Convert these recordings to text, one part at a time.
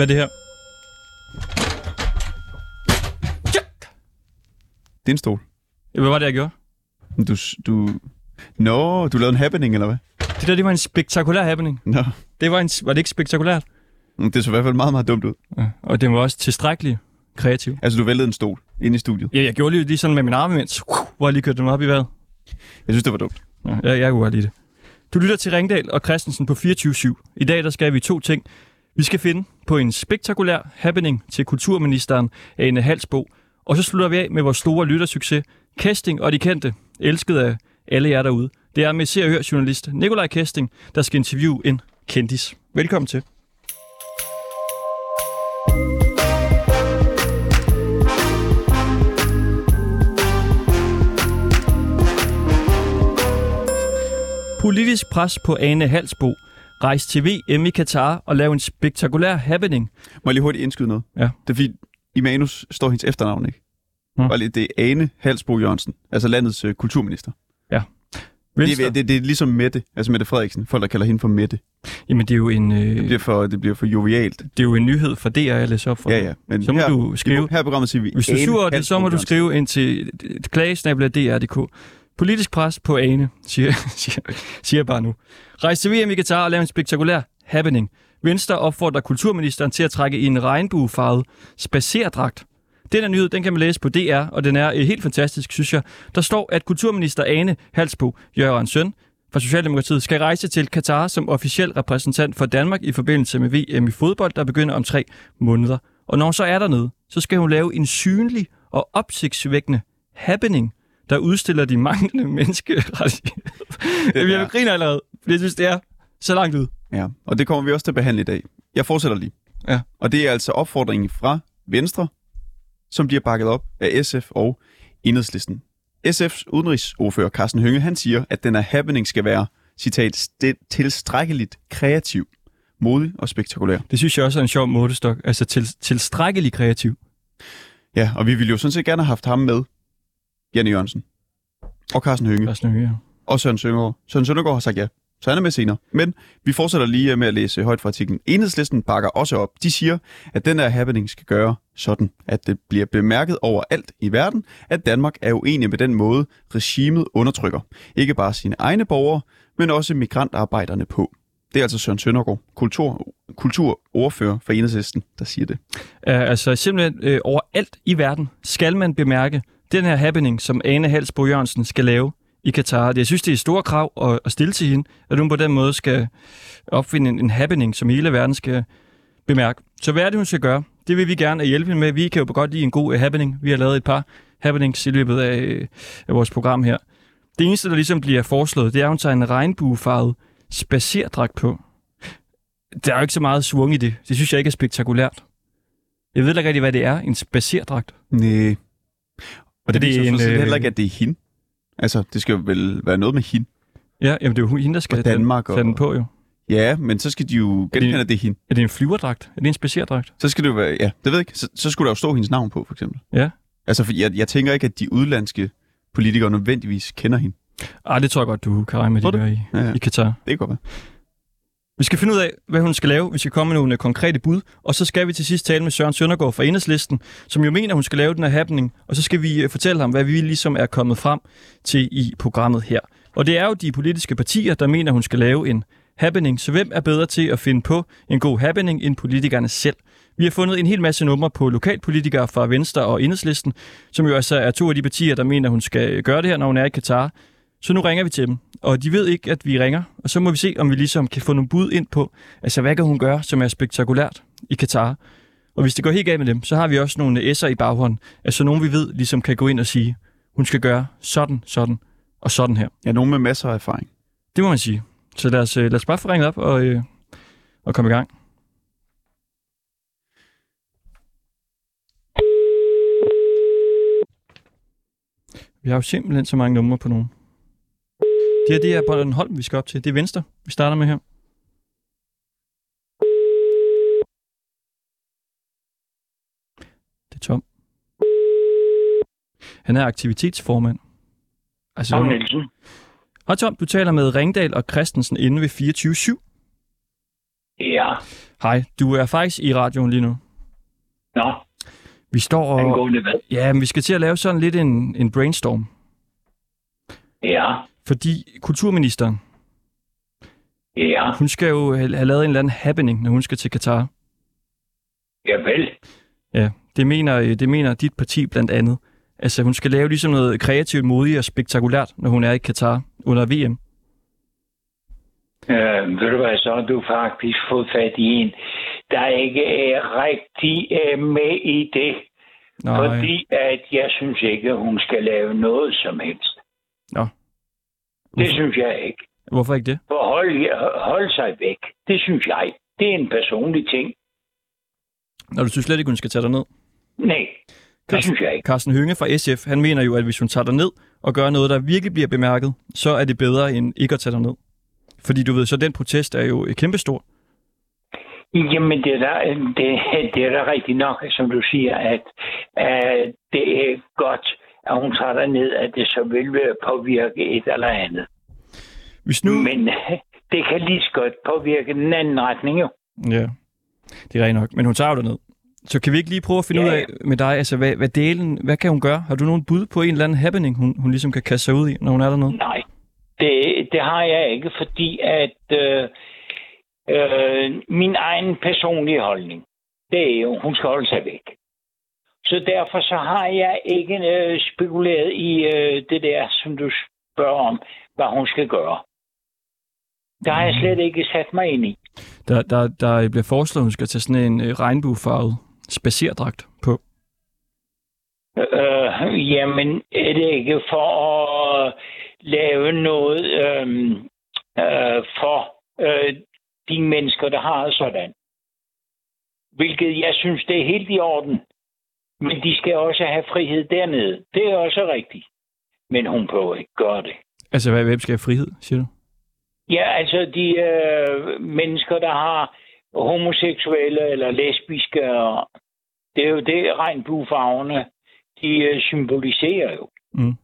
Hvad er det her? Det er en stol. Hvad var det, jeg gjorde? Du, du... Nå, du lavede en happening, eller hvad? Det der, det var en spektakulær happening. Nå, Det var, en, var det ikke spektakulært? det så i hvert fald meget, meget dumt ud. Ja. Og det var også tilstrækkeligt kreativ. Altså, du væltede en stol ind i studiet. Ja, jeg gjorde lige, lige sådan med min arme, mens, uh, hvor jeg lige kørte dem op i vejret. Jeg synes, det var dumt. Ja, jeg, jeg kunne godt lide det. Du lytter til Ringdal og Christensen på 24-7. I dag der skal vi to ting. Vi skal finde på en spektakulær happening til kulturministeren Ane Halsbo. Og så slutter vi af med vores store lyttersucces. Kesting og de kendte, elsket af alle jer derude. Det er med Se og Hør journalist Nikolaj Kesting, der skal interviewe en kendis. Velkommen til. Politisk pres på Ane Halsbo. Rejs til VM i Katar og lav en spektakulær happening. Må jeg lige hurtigt indskyde noget? Ja. Det er fordi, i manus står hendes efternavn, ikke? Nå. Og det er Ane Halsbo Jørgensen, altså landets øh, kulturminister. Venstre. Det, er- det, det, er ligesom Mette, altså Mette Frederiksen. Folk, der kalder hende for Mette. Jamen, det er jo en, Det øh, bliver for, det bliver for jovialt. det er jo en nyhed for DR, jeg læser op for. Ja, ja. Men Så må her, du skrive, Her i programmet siger vi hvis du er sur det, så må du skrive ind til klagesnabler.dr.dk. Politisk pres på Ane, siger, siger, siger jeg bare nu. Rejs til VM i Katar og lav en spektakulær happening. Venstre opfordrer kulturministeren til at trække i en regnbuefarvet spacerdragt. Den her nyhed, den kan man læse på DR, og den er øh, helt fantastisk, synes jeg. Der står, at kulturminister Ane Halsbo Jørgen Søn, fra Socialdemokratiet skal rejse til Katar som officiel repræsentant for Danmark i forbindelse med VM i fodbold, der begynder om tre måneder. Og når hun så er dernede, så skal hun lave en synlig og opsigtsvækkende happening, der udstiller de manglende menneskerettigheder. Jeg er- griner allerede, fordi jeg synes, det er så langt ud. Ja, og det kommer vi også til at behandle i dag. Jeg fortsætter lige. Ja. Og det er altså opfordringen fra Venstre, som bliver bakket op af SF og Enhedslisten. SF's udenrigsordfører Carsten Hønge, han siger, at den her happening skal være, citat, "stil- tilstrækkeligt kreativ, modig og spektakulær. Det synes jeg også er en sjov målestok. Altså til, tilstrækkelig kreativ. Ja, og vi ville jo sådan set gerne have haft ham med, Janne Jørgensen, og Carsten Hønge, Carsten Hønge, ja. og Søren Søndergaard. Søren Søndergaard har sagt ja, så han er med senere. Men vi fortsætter lige med at læse højt fra artiklen. Enhedslisten bakker også op. De siger, at den her happening skal gøre sådan, at det bliver bemærket overalt i verden, at Danmark er uenig med den måde, regimet undertrykker. Ikke bare sine egne borgere, men også migrantarbejderne på. Det er altså Søren Søndergaard, kultur, kulturordfører for Enhedslisten, der siger det. Uh, altså simpelthen øh, overalt i verden skal man bemærke den her happening, som Ane Halsbo Jørgensen skal lave i Katar. Jeg synes, det er et stort krav at, at stille til hende, at hun på den måde skal opfinde en, en happening, som hele verden skal bemærke. Så hvad er det, hun skal gøre? Det vil vi gerne hjælpe hende med. Vi kan jo godt lide en god uh, happening. Vi har lavet et par happenings i løbet af, øh, af vores program her. Det eneste, der ligesom bliver foreslået, det er, at hun tager en regnbuefarvet spacerdragt på. Der er jo ikke så meget svung i det. Det synes jeg ikke er spektakulært. Jeg ved ikke rigtig, hvad det er, en spacerdragt. Nej. Og det, Er det viser en, set øh, heller ikke, at det er hende. Altså, det skal jo vel være noget med hende. Ja, jamen det er jo hende, der skal Og Danmark tage den og- på jo. Ja, men så skal de jo genkende, at det er hende. Er det en flyverdragt? Er det en spacerdragt? Så skal det jo være, ja, det ved jeg ikke. Så, så skulle der jo stå hendes navn på, for eksempel. Ja. Altså, for jeg, jeg tænker ikke, at de udlandske politikere nødvendigvis kender hende. Ah, det tror jeg godt, du kan regne med, de gør i, Ja, ja. i Katar. Det kan godt være. Vi skal finde ud af, hvad hun skal lave. Vi skal komme med nogle konkrete bud. Og så skal vi til sidst tale med Søren Søndergaard fra Enhedslisten, som jo mener, hun skal lave den her happening. Og så skal vi øh, fortælle ham, hvad vi ligesom er kommet frem til i programmet her. Og det er jo de politiske partier, der mener, hun skal lave en happening. Så hvem er bedre til at finde på en god happening end politikerne selv? Vi har fundet en hel masse numre på lokalpolitikere fra Venstre og Enhedslisten, som jo altså er to af de partier, der mener, hun skal gøre det her, når hun er i Katar. Så nu ringer vi til dem, og de ved ikke, at vi ringer, og så må vi se, om vi ligesom kan få nogle bud ind på, altså hvad kan hun gøre, som er spektakulært i Katar. Og hvis det går helt galt med dem, så har vi også nogle S'er i baghånden, altså nogen vi ved, ligesom kan gå ind og sige, hun skal gøre sådan, sådan og sådan her. Ja, nogen med masser af erfaring. Det må man sige. Så lad os, øh, lad os bare få ringet op og, øh, og komme i gang. Vi har jo simpelthen så mange numre på nogen. Det her, det er Bornholm, vi skal op til. Det er Venstre, vi starter med her. Det er Tom. Han er aktivitetsformand. Altså, Tom Nielsen. Hej Tom, du taler med Ringdal og Christensen inde ved Ja. Hej, du er faktisk i radioen lige nu. Nå, Vi står og... angående hvad? Ja, men vi skal til at lave sådan lidt en, en brainstorm. Ja. Fordi kulturministeren, Ja. hun skal jo have, lavet en eller anden happening, når hun skal til Katar. Ja vel. Ja, det mener, øh, det mener dit parti blandt andet. Altså, hun skal lave ligesom noget kreativt, modigt og spektakulært, når hun er i Katar under VM. Øh, ved du hvad, så har du faktisk fået fat i en, der ikke er rigtig øh, med i det. Nej, Fordi at jeg synes ikke, at hun skal lave noget som helst. Nå. Det synes jeg ikke. hvorfor ikke det? For hold, hold sig væk. Det synes jeg. Det er en personlig ting. Når du synes slet ikke, hun skal tage dig ned. Nej, det Carsten- synes jeg ikke. Carsten Hønge fra SF, han mener jo, at hvis hun tager dig ned og gør noget, der virkelig bliver bemærket, så er det bedre end ikke at tage dig ned. Fordi du ved, så den protest er jo kæmpestor. Jamen, det er, da, det, det er da rigtigt nok, som du siger, at, at det er godt, at hun tager ned, at det så vil påvirke et eller andet. Hvis nu... Men det kan lige så godt påvirke den anden retning jo. Ja, det er rigtigt nok. Men hun tager jo ned. Så kan vi ikke lige prøve at finde Ja, ud af med dig, altså hvad, hvad delen, hvad kan hun gøre? Har du nogen bud på en eller anden happening, hun, hun ligesom kan kaste sig ud i, når hun er dernede? Nej, det, det har jeg ikke, fordi at øh, øh, min egen personlige holdning, det er jo, hun skal holde sig væk. Så derfor så har jeg ikke øh, spekuleret i øh, det der, som du spørger om, hvad hun skal gøre. Der har jeg slet ikke sat mig ind i. Der, der, der bliver foreslået, at hun skal tage sådan en øh, regnbuefarvet spacerdragt på. Øh, jamen, er det ikke for at lave noget øh, øh, for øh, de mennesker, der har sådan? Hvilket jeg synes, det er helt i orden. Men de skal også have frihed dernede. Det er også rigtigt. Men hun prøver ikke gøre det. Altså, hvad, hvem skal have frihed, siger du? Ja, altså de øh, mennesker, der har homoseksuelle eller lesbiske, og det er jo det, regnbuefarverne, de øh, symboliserer jo. Mm.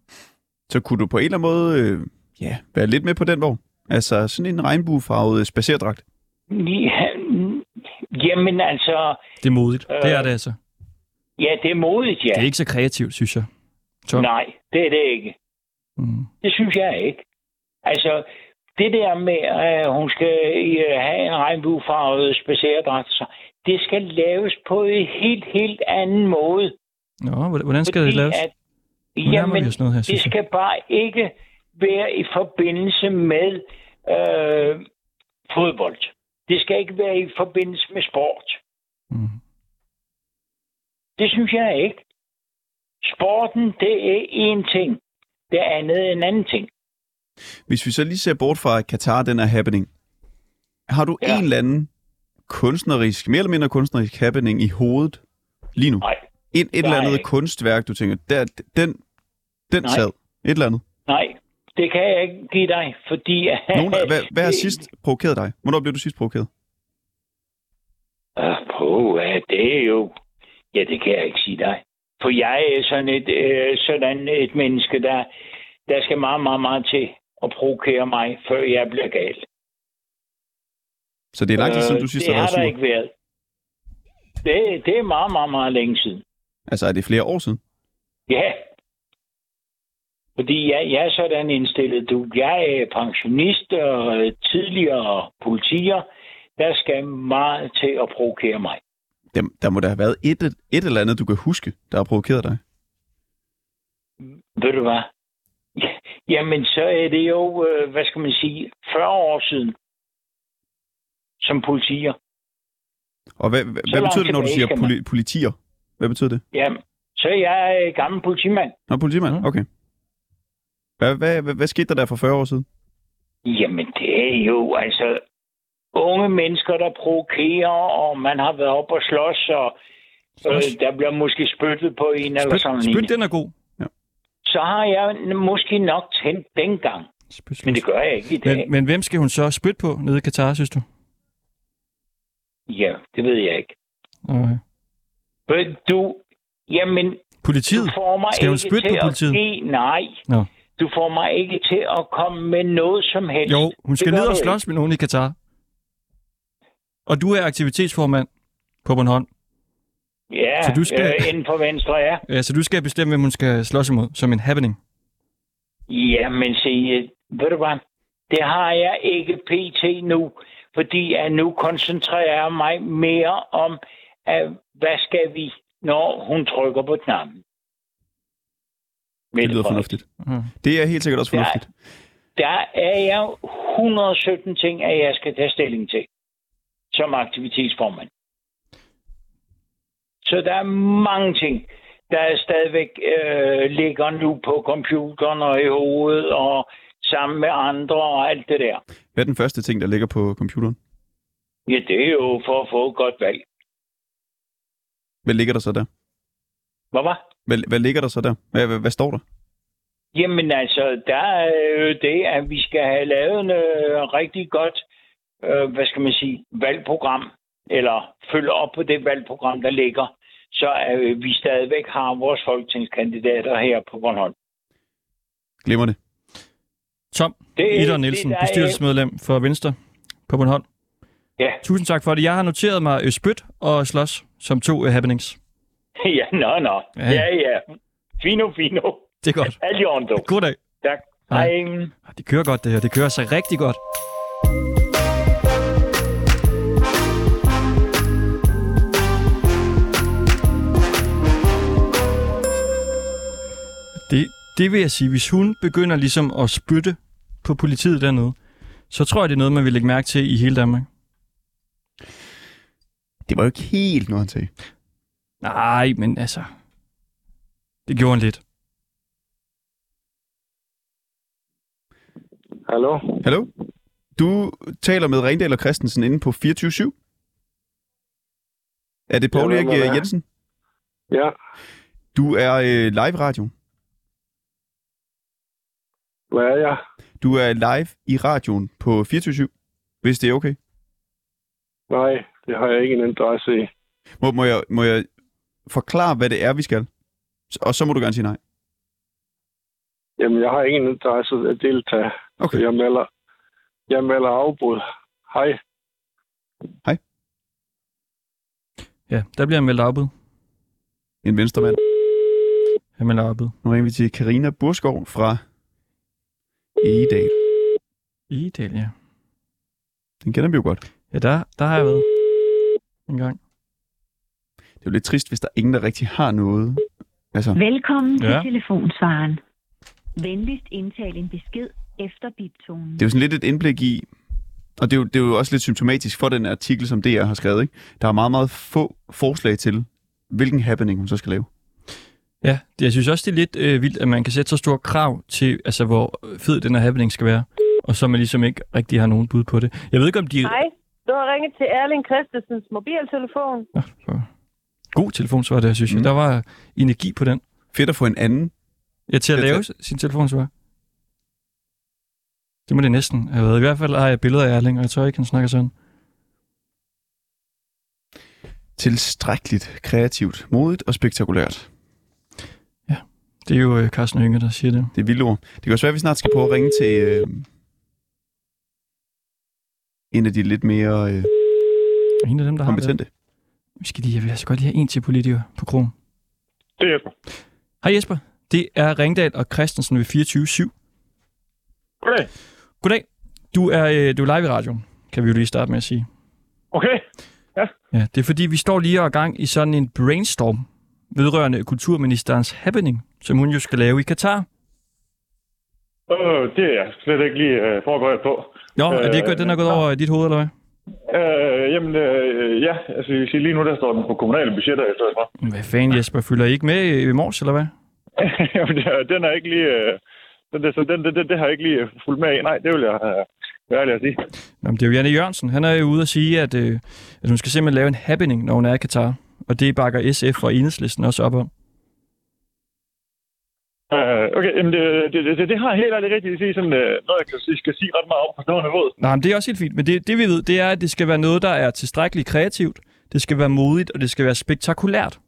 Så kunne du på en eller anden måde øh, ja, være lidt med på den vogn? Altså sådan en regnbuefarvet spacerdragt. Ja, Jamen altså, Det er modigt. Øh, det er det altså. Ja, det er modigt, ja. Det er ikke så kreativt, synes jeg. Tom. Nej, det er det ikke. Mm. Det synes jeg ikke. Altså, det der med, at hun skal øh, have en regnbuefarvet spacerdragt, så det skal laves på en helt, helt anden måde. Nå, hvordan- skal det Fordi laves? At, jamen, vi noget her, det synes jeg. skal bare ikke være i forbindelse med øh, fodbold. Det skal ikke være i forbindelse med sport. Mm. Det synes jeg ikke. Sporten, det er én ting. Det andet er en anden ting. Hvis vi så lige ser bort fra at Katar, den er happening. Har du Ja. en eller anden kunstnerisk, mere eller mindre kunstnerisk happening i hovedet lige nu? Nej, Et, et eller andet kunstværk, du tænker, der, den, den Nej. sad. Et eller andet. nej. Det kan jeg ikke give dig, fordi... Nogen, hvad, hvad har sidst provokeret dig? Hvornår blev du sidst provokeret? Øh, På, ja, det er jo... Ja, det kan jeg ikke sige dig. For jeg er sådan et, øh, sådan et menneske, der, der skal meget, meget, meget til at provokere mig, før jeg bliver gal. Så det er lang tid siden, du Øh, sidst det har har været der sur. ikke været. Det, det er meget, meget, meget længe siden. Altså, er det flere år siden? Ja. Fordi jeg, jeg er sådan indstillet, du. Jeg er pensionist og øh, tidligere politier. Der skal meget til at provokere mig. Der, der må der have været et, et eller andet, du kan huske, der har provokeret dig. Ved du hvad? Jamen, så er det jo, øh, hvad skal man sige, 40 år siden som politier. Og hvad, hvad, hvad betyder det, når du siger poli, politier? Hvad betyder det? Jamen, så er jeg øh, gammel politimand. Nå, politimand, Mm. okay. Hvad, hvad, hvad, hvad skete der der for 40 år siden? Jamen, det er jo altså unge mennesker, der provokerer, og man har været op og slås, og øh, der bliver måske spyttet på en eller sådan Spyt, spyt, den er god. Så har jeg måske nok tændt dengang. Spyt, Men det gør jeg ikke i dag. men, men hvem skal hun så spytte på nede i Katar, synes du? Ja, det ved jeg ikke. Okay. Men du, jamen, Politiet? Du Skal hun spytte på politiet? Give, nej. Nå. Du får mig ikke til at komme med noget som helst. Jo, hun skal ned og slås med nogen i Katar. Og du er aktivitetsformand på Bornholm. Ja, Så du skal- øh, inden for venstre, ja. Ja, så du skal bestemme, hvem hun skal slås imod som en happening. Ja, men se, øh, ved du hvad? Det har jeg ikke pt. nu, fordi jeg nu koncentrerer jeg mig mere om, at hvad skal vi, når hun trykker på knappen. Det lyder fornuftigt. Mhm. Det er helt sikkert også fornuftigt. Der er jeg 117 ting, at jeg skal tage stilling til som aktivitetsformand. Så der er mange ting, der er stadigvæk øh, ligger nu på computeren og i hovedet og sammen med andre og alt det der. Hvad er den første ting, der ligger på computeren? Ja, det er jo for at få et godt valg. Hvad ligger der så der? Hvad var? Hvad, hvad ligger der så der? Hvad, hvad, hvad står der? Jamen altså, der er jo det, at vi skal have lavet en øh, rigtig godt, øh, hvad skal man sige, valgprogram, eller følge op på det valgprogram, der ligger, så øh, vi stadigvæk har vores folketingskandidater her på Bornholm. Glemmer det. Tom Det, Ida Nielsen, det, der bestyrelsesmedlem for Venstre på Bornholm. Ja. Tusind tak for det. Jeg har noteret mig spyt og slås som to øh, happenings. ja, nå, nå. Ja. Ja, ja. Fino, fino. Det er godt. Alt i orden, du. God dag. Tak. Hej. Hej. Ah, Det kører godt, det her. Det kører sig rigtig godt. Det, det vil jeg sige, hvis hun begynder ligesom at spytte på politiet dernede, så tror jeg, det er noget, man vil lægge mærke til i hele Danmark. Det var jo ikke helt noget, han sagde. Nej, men altså... Det gjorde han lidt. Hallo? Hallo? Du taler med Rendal og Christensen inde på 24-7? Er det Paul Erik er øh? Jensen? Ja, Du er øh, live radio. Hvad er jeg? Du er live i radioen på 24-7, hvis det er okay. Nej, det har jeg ikke en interesse i. Må, må, jeg, må jeg forklare, hvad det er, vi skal? Og så må du gerne sige nej. Jamen, jeg har ingen interesse i at deltage. Okay. Jeg melder, jeg melder afbud. Hej. Ja, der bliver meldt afbud. En venstremand. Jeg melder afbud. Nu ringer vi til Karina Burskov fra Egedal. Idel, ja. Den kender vi jo godt. Ja, der, der har jeg været en gang. Det er jo lidt trist, hvis der er ingen, der rigtig har noget. Altså, Velkommen til Ja. telefonsvaren. Venligst indtal en besked efter biptonen. det er jo sådan lidt et indblik i, og det er, jo, det er jo også lidt symptomatisk for den artikel, som DR har skrevet. Ikke? Der er meget, meget få forslag til, hvilken happening hun så skal lave. Ja, det, jeg synes også, det er lidt øh, vildt, at man kan sætte så store krav til, altså hvor fed den her happening skal være, og så man ligesom ikke rigtig har nogen bud på det. Jeg ved ikke, om de... Hej, du har ringet til Erling Christensens mobiltelefon. Nå, så- God telefonsvar der, synes jeg. Mhm. Der var energi på den. Fedt at få en anden. Ja, til at lave sin telefonsvar. Det må det næsten have været. I hvert fald har jeg billeder af Erling, og jeg tror ikke, han snakker sådan. Tilstrækkeligt, kreativt, modigt og spektakulært. Det er jo øh, Carsten Hønge, der siger det. Det er vildt ord. Det kan også være, at vi snart skal prøve at ringe til øh, en af de lidt mere øh, En af dem, der har kompetente. været. Vi skal lige, jeg vil altså godt lige have en til politiker på krogen. Det er Hej Jesper, det er Ringdal og Christensen ved 24-7. Goddag. Goddag. Du er, øh, du er live i radioen, kan vi jo lige starte med at sige. Okay. Ja, det er fordi, vi står lige og gang i sådan en brainstorm vedrørende kulturministerens happening, som hun jo skal lave i Katar. Øh, det er jeg slet ikke lige øh, forberedt på. Nå, er det gået, den er gået over dit hoved, eller hvad? Øh, jamen, øh, ja, altså jeg lige nu der står den på kommunale budgetter i stedet for. Hvad fanden, Jesper? Følger I ikke med i morges, eller hvad? jamen, den er ikke lige... Øh, den, det, så den, det, det, det har jeg ikke lige øh, fulgt med i. Nej, det vil jeg øh, være ærlig at sige. Nå, men det er jo Janne Jørgensen. Han er jo ude at sige, at, øh, at hun skal simpelthen lave en happening, når hun er i Katar. Og det bakker SF og Enhedslisten også op om. Øh, okay, jamen det, det, det, det har jeg helt ærligt rigtigt at sige, sådan øh, noget, jeg kan, skal sige ret meget op på stående fod. Nej, men det er også helt fint. Men det, det vi ved, det er, at det skal være noget, der er tilstrækkeligt kreativt. Det skal være modigt, og det skal være spektakulært.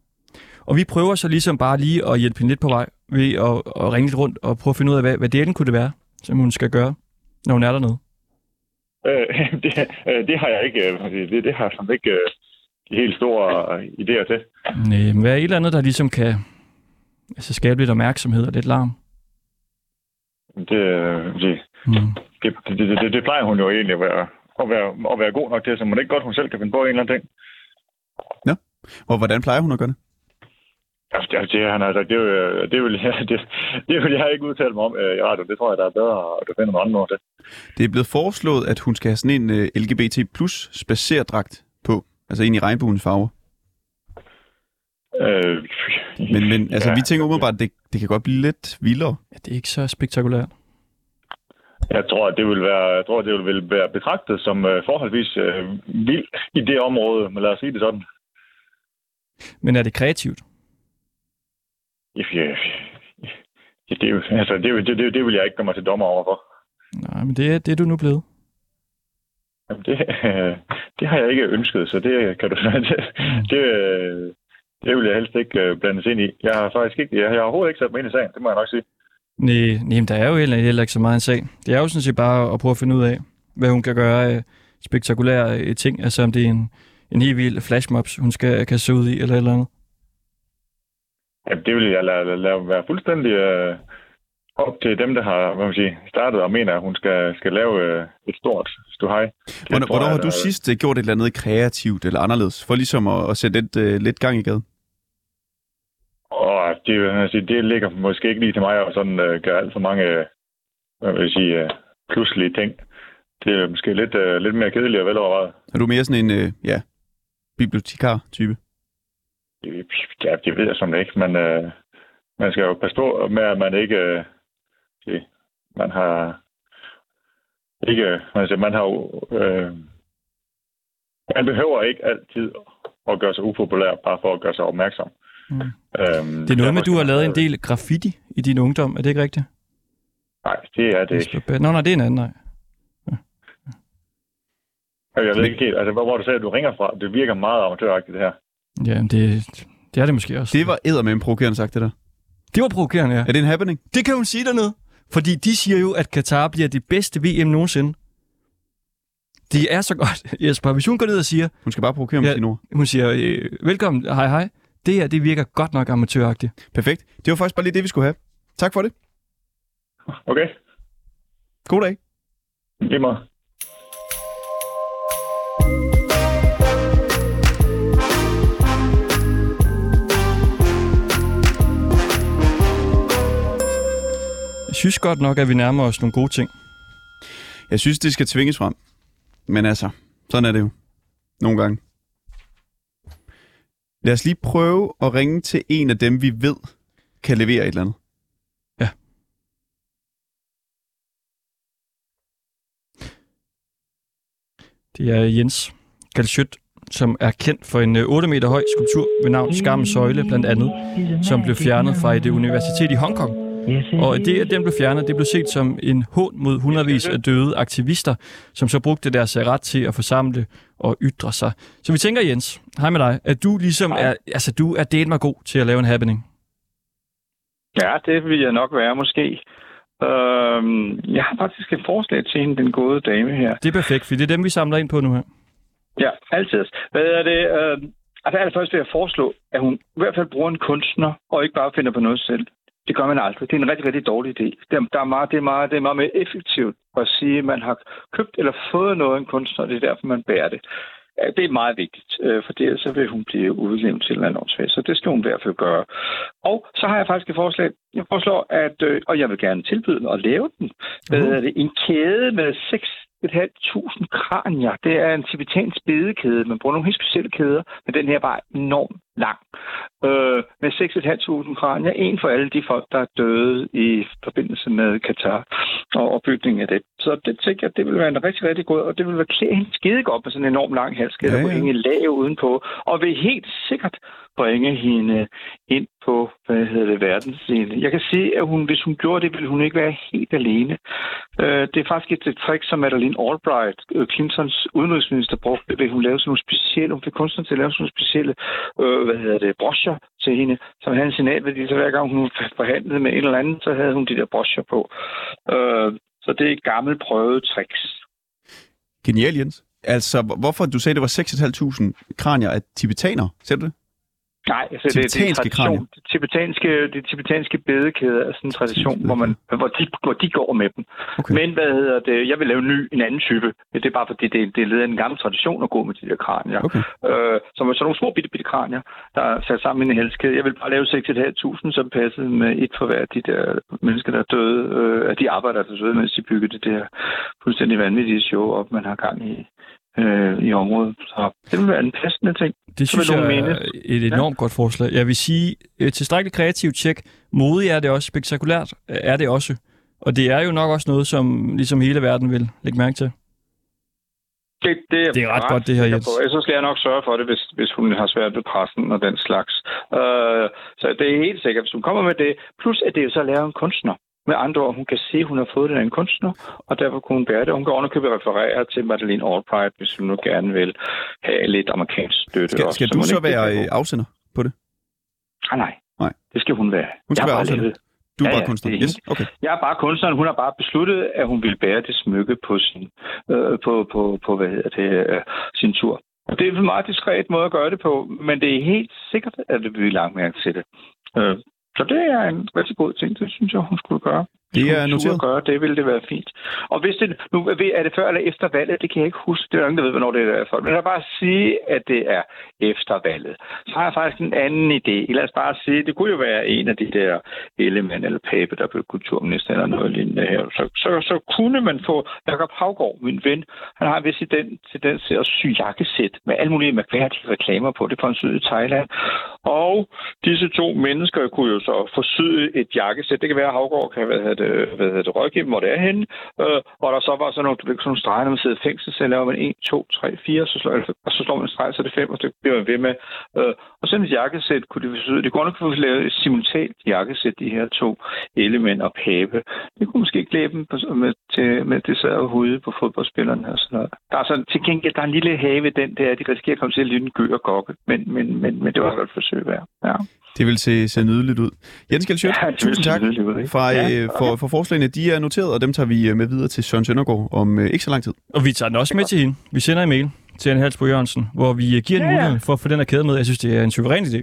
Og vi prøver så ligesom bare lige at hjælpe hende lidt på vej ved at, at ringe lidt rundt og prøve at finde ud af, hvad, hvad delen kunne det være, som hun skal gøre, når hun er dernede. Øh, det, øh, det har jeg ikke, øh, det, det har jeg sådan ikke øh, de helt store øh, idéer til. Nej, men hvad er et eller andet, der ligesom kan altså, skabe lidt opmærksomhed og lidt larm? Det, øh, det, Mm. det, det, det, det, det plejer hun jo egentlig at være, at være, at være god nok til, så man ikke godt, hun selv kan finde på en eller anden ting. Og hvordan plejer hun at gøre det? Altså, det, det, han, altså, det, vil- det, vil, jeg- det, det vil jeg ikke udtale mig om øh, i radio. Det tror jeg, der er bedre at finde nogle andre til. Det er blevet foreslået, at hun skal have sådan en uh, LGBT plus spacerdragt på. Altså en i regnbuens farver. Øh, Men, men altså, ja. vi tænker umiddelbart, at det, det kan godt blive lidt vildere. Ja, det er ikke så spektakulært. Jeg tror, at det vil være, jeg tror, det vil være betragtet som øh, forholdsvis øh, vild i det område, men lad os sige det sådan. Men er det kreativt? Ja, ja, det, altså, det, det, det, det vil jeg ikke gøre mig til dommer overfor. Nej, men det er, det er du nu blevet. Jamen, det, øh, det har jeg ikke ønsket, så det kan du det, det, øh, det vil jeg helst ikke øh, blandes ind i. Jeg har faktisk ikke, jeg, jeg har overhovedet ikke sat mig ind i sagen, det må jeg nok sige. Nej, nej, der er jo heller, heller ikke så meget en sag. Det er jo sådan set bare at prøve at finde ud af, hvad hun kan gøre af spektakulære øh, ting. Altså om det er en, en helt vild flashmobs, hun skal kan se ud i, eller eller andet. Jamen, det vil jeg lade, lade, lade være fuldstændig øh, op til dem, der har hvad man siger, startet og mener, at hun skal, skal lave øh, et stort ståhej. Hvornår, hvornår har du der- sidst øh, gjort et eller andet kreativt eller anderledes, for ligesom at, at sætte lidt, uh, lidt gang i gaden? Og det, sige, det ligger måske ikke lige til mig at sådan, øh, gøre alt for mange øh, hvad vil jeg sige, øh, pludselige ting. Det er måske lidt, øh, lidt mere kedeligt og velovervejet. Er du mere sådan en, uh, ja, bibliotekar-type? Ja, det ved jeg sådan ikke, men øh, man skal jo passe på med, at man ikke... Øh, det, man har ikke... Altså, man har jo... Øh, man behøver ikke altid at gøre sig upopulær, bare for at gøre sig opmærksom. Mm. Øhm, Det er noget med, at du har lavet en del graffiti i din ungdom. Er det ikke rigtigt? Nej, det er det ikke. Nå, nej, det er en anden, nej. Jeg ved ikke helt, altså, hvor, hvor du sagde, at du ringer fra. Det virker meget amatøragtigt, det her. Ja, det, det er det måske også. Det var eddermame provokerende sagt, det der. det var provokerende, ja. Er det en happening? Det kan hun sige dernede. Fordi de siger jo, at Katar bliver det bedste VM nogensinde. Det er så godt, Jesper. Hvis hun går ned og siger, Hun skal bare provokere med Ja. sine ord. hun siger, øh, velkommen, hej hej. Det her, det virker godt nok amatøragtigt. Perfekt. Det var faktisk bare lige det, vi skulle have. Tak for det. Okay, God dag. lige meget. Synes godt nok, at vi nærmer os nogle gode ting. Jeg synes, det skal tvinges frem. Men altså, sådan er det jo. Nogle gange. Lad os lige prøve at ringe til en af dem, vi ved kan levere et eller andet. Ja. Det er Jens Galschødt, som er kendt for en øh, 8 meter høj skulptur ved navn Skammens Søjle, blandt andet, som blev fjernet fra et universitet i Hongkong. Og det, at den blev fjernet, det blev set som en hån mod hundredvis af døde aktivister, som så brugte deres ret til at forsamle og ytre sig. Så vi tænker, Jens, hej med dig, at du ligesom er, altså du er delt mig god til at lave en happening. Ja, det vil jeg nok være måske. Øhm, jeg har faktisk et forslag til hende, den gode dame her. Det er perfekt, for det er dem, vi samler ind på nu her. Ja, altid. Hvad er det? Øh, altså allerførst vil jeg foreslå, at hun i hvert fald bruger en kunstner, og ikke bare finder på noget selv. Det gør man aldrig. Det er en rigtig, rigtig dårlig idé. Det er, der er meget, det, er meget, det er meget mere effektivt at sige, at man har købt eller fået noget af en kunstner, og det er derfor, man bærer det. Det er meget vigtigt, øh, for ellers så vil hun blive udlevet til en eller anden Så det skal hun i hvert fald gøre. Og så har jeg faktisk et forslag. Jeg foreslår, at, øh, og jeg vil gerne tilbyde at lave den. Det? En kæde med 6.500 kranier. Det er en tibetansk bedekæde. Man bruger nogle helt specielle kæder, men den her var enormt lang. Øh, med 6.500 kranier. En for alle de folk, der er døde i forbindelse med Katar og opbygningen af det. Så det tænker jeg, det vil være en rigtig, rigtig god, og det vil være klæde hende skide godt med sådan en enorm lang halskæde, Ja, ja, ja. ja. hænge lav udenpå, og vil helt sikkert bringe hende ind på, hvad hedder det, verdensscene. Jeg kan se, at hun, hvis hun gjorde det, ville hun ikke være helt alene. Øh, det er faktisk et, et trick, som Madeleine Albright, øh, Clintons udenrigsminister, brugte, ved hun lavede sådan nogle specielle, hun fik kunstnere til at lave sådan nogle specielle, øh, hvad hedder det, broscher til hende, som havde en signalværdi, så hver gang hun forhandlede med en eller anden, så havde hun de der broscher på. Øh, så det er et gammelt prøvet tricks. Genial, Jens. Altså, hvorfor du sagde, det var 6.500 kranier af tibetanere? Ser du det? Nej, altså det, det, er tradition. Det tibetanske, det tibetanske bedekæder er sådan en tradition, hvor, man, hvor, de, hvor de går med dem. Okay. Men hvad hedder det? Jeg vil lave en ny, en anden type. Det er bare fordi, det, det er led af en gammel tradition at gå med de der kranier. Okay. Øh, som er sådan nogle små bitte, bitte kranier, der er sat sammen i en halskæde. Jeg vil bare lave 6.500, som passede med et for hver af de der mennesker, der er døde, øh, af de arbejdere, der er døde, mens de byggede det der fuldstændig vanvittige show op, man har gang i øh, i området. Så det vil være en passende ting. Det synes jeg nogen er mene. et enormt godt forslag. Jeg vil sige, et tilstrækkeligt kreativt tjek. Modig er det også, spektakulært er det også. Og det er jo nok også noget, som ligesom hele verden vil lægge mærke til. Det, det, er, Det er ret godt, det her, Jens. så skal jeg nok sørge for det, hvis, hvis hun har svært ved pressen og den slags. Øh, så det er helt sikkert, hvis hun kommer med det. Plus, at det er jo så lavet af en kunstner. Med andre ord, hun kan se, at hun har fået det af en kunstner, og derfor kunne hun bære det. Hun kan ovenikøbet referere til Madeleine Albright, hvis hun nu gerne vil have lidt amerikansk støtte. Skal, også. skal Så du så ikke være øh, afsender på det? Ah, nej. Nej. Det skal hun være. Hun skal Jeg være afsender. lavet- Du er Ja, bare ja, kunstner. er Yes, okay. Jeg er bare kunstneren. Hun har bare besluttet, at hun vil bære det smykke på sin, øh, på, på, på, hvad hedder det, øh, sin tur. Og det er en meget diskret måde at gøre det på, men det er helt sikkert, at det vil langt mærke til det. Øh, så det er en rigtig god ting, det synes jeg, hun skulle gøre. Det er noteret. gøre det, ville det være fint. Og hvis det, nu er det før eller efter valget, det kan jeg ikke huske. Det er ingen, der ved, hvornår det er for. Men jeg vil bare sige, at det er efter valget. Så har jeg faktisk en anden idé. Lad os bare sige, det kunne jo være en af de der Ellemann eller Pape, der blev kulturminister eller noget lignende her. Så, så, så kunne man få Jakob Havgård, min ven. Han har vist den tendens til at sy jakkesæt med alle mulige mærkværdige reklamer på det for en syd i Thailand. Og disse to mennesker kunne jo så forsyde et jakkesæt. Det kan være, at Havgård kan hvad hedder det, hvad hedder det, rådgive hvor det er henne. Øh, og der så var sådan nogle, du ved, sådan nogle streger, når man sidder i fængsel, så laver man 1, 2, 3, 4, så slår, og så slår man en streg, så er det 5, og det bliver man ved med. Øh, og sådan et jakkesæt kunne de forsyde. Det kunne nok få lavet et simultant jakkesæt, de her to element og pape. Det kunne måske klæde dem på, med, til, med det sad hovedet på fodboldspillerne og sådan noget. Der er sådan, til gengæld, der er en lille have den der, de risikerer at komme til at ligne en gø og gokke, men, men, men, men det var godt forsøg værd. Ja. Det vil se, se nydeligt ud. Jens Gjeldsjøt, Ja, vil tusind tak ud, fra, Ja, øh, for, for forslagene. De er noteret, og dem tager vi øh, med videre til Søren Søndergaard om øh, ikke så lang tid. Og vi tager den også med til hende. Vi sender en mail til Anne Halsbo Jørgensen, hvor vi øh, giver en Ja, ja. mulighed for at få den her kæde med. Jeg synes, det er en suveræn idé.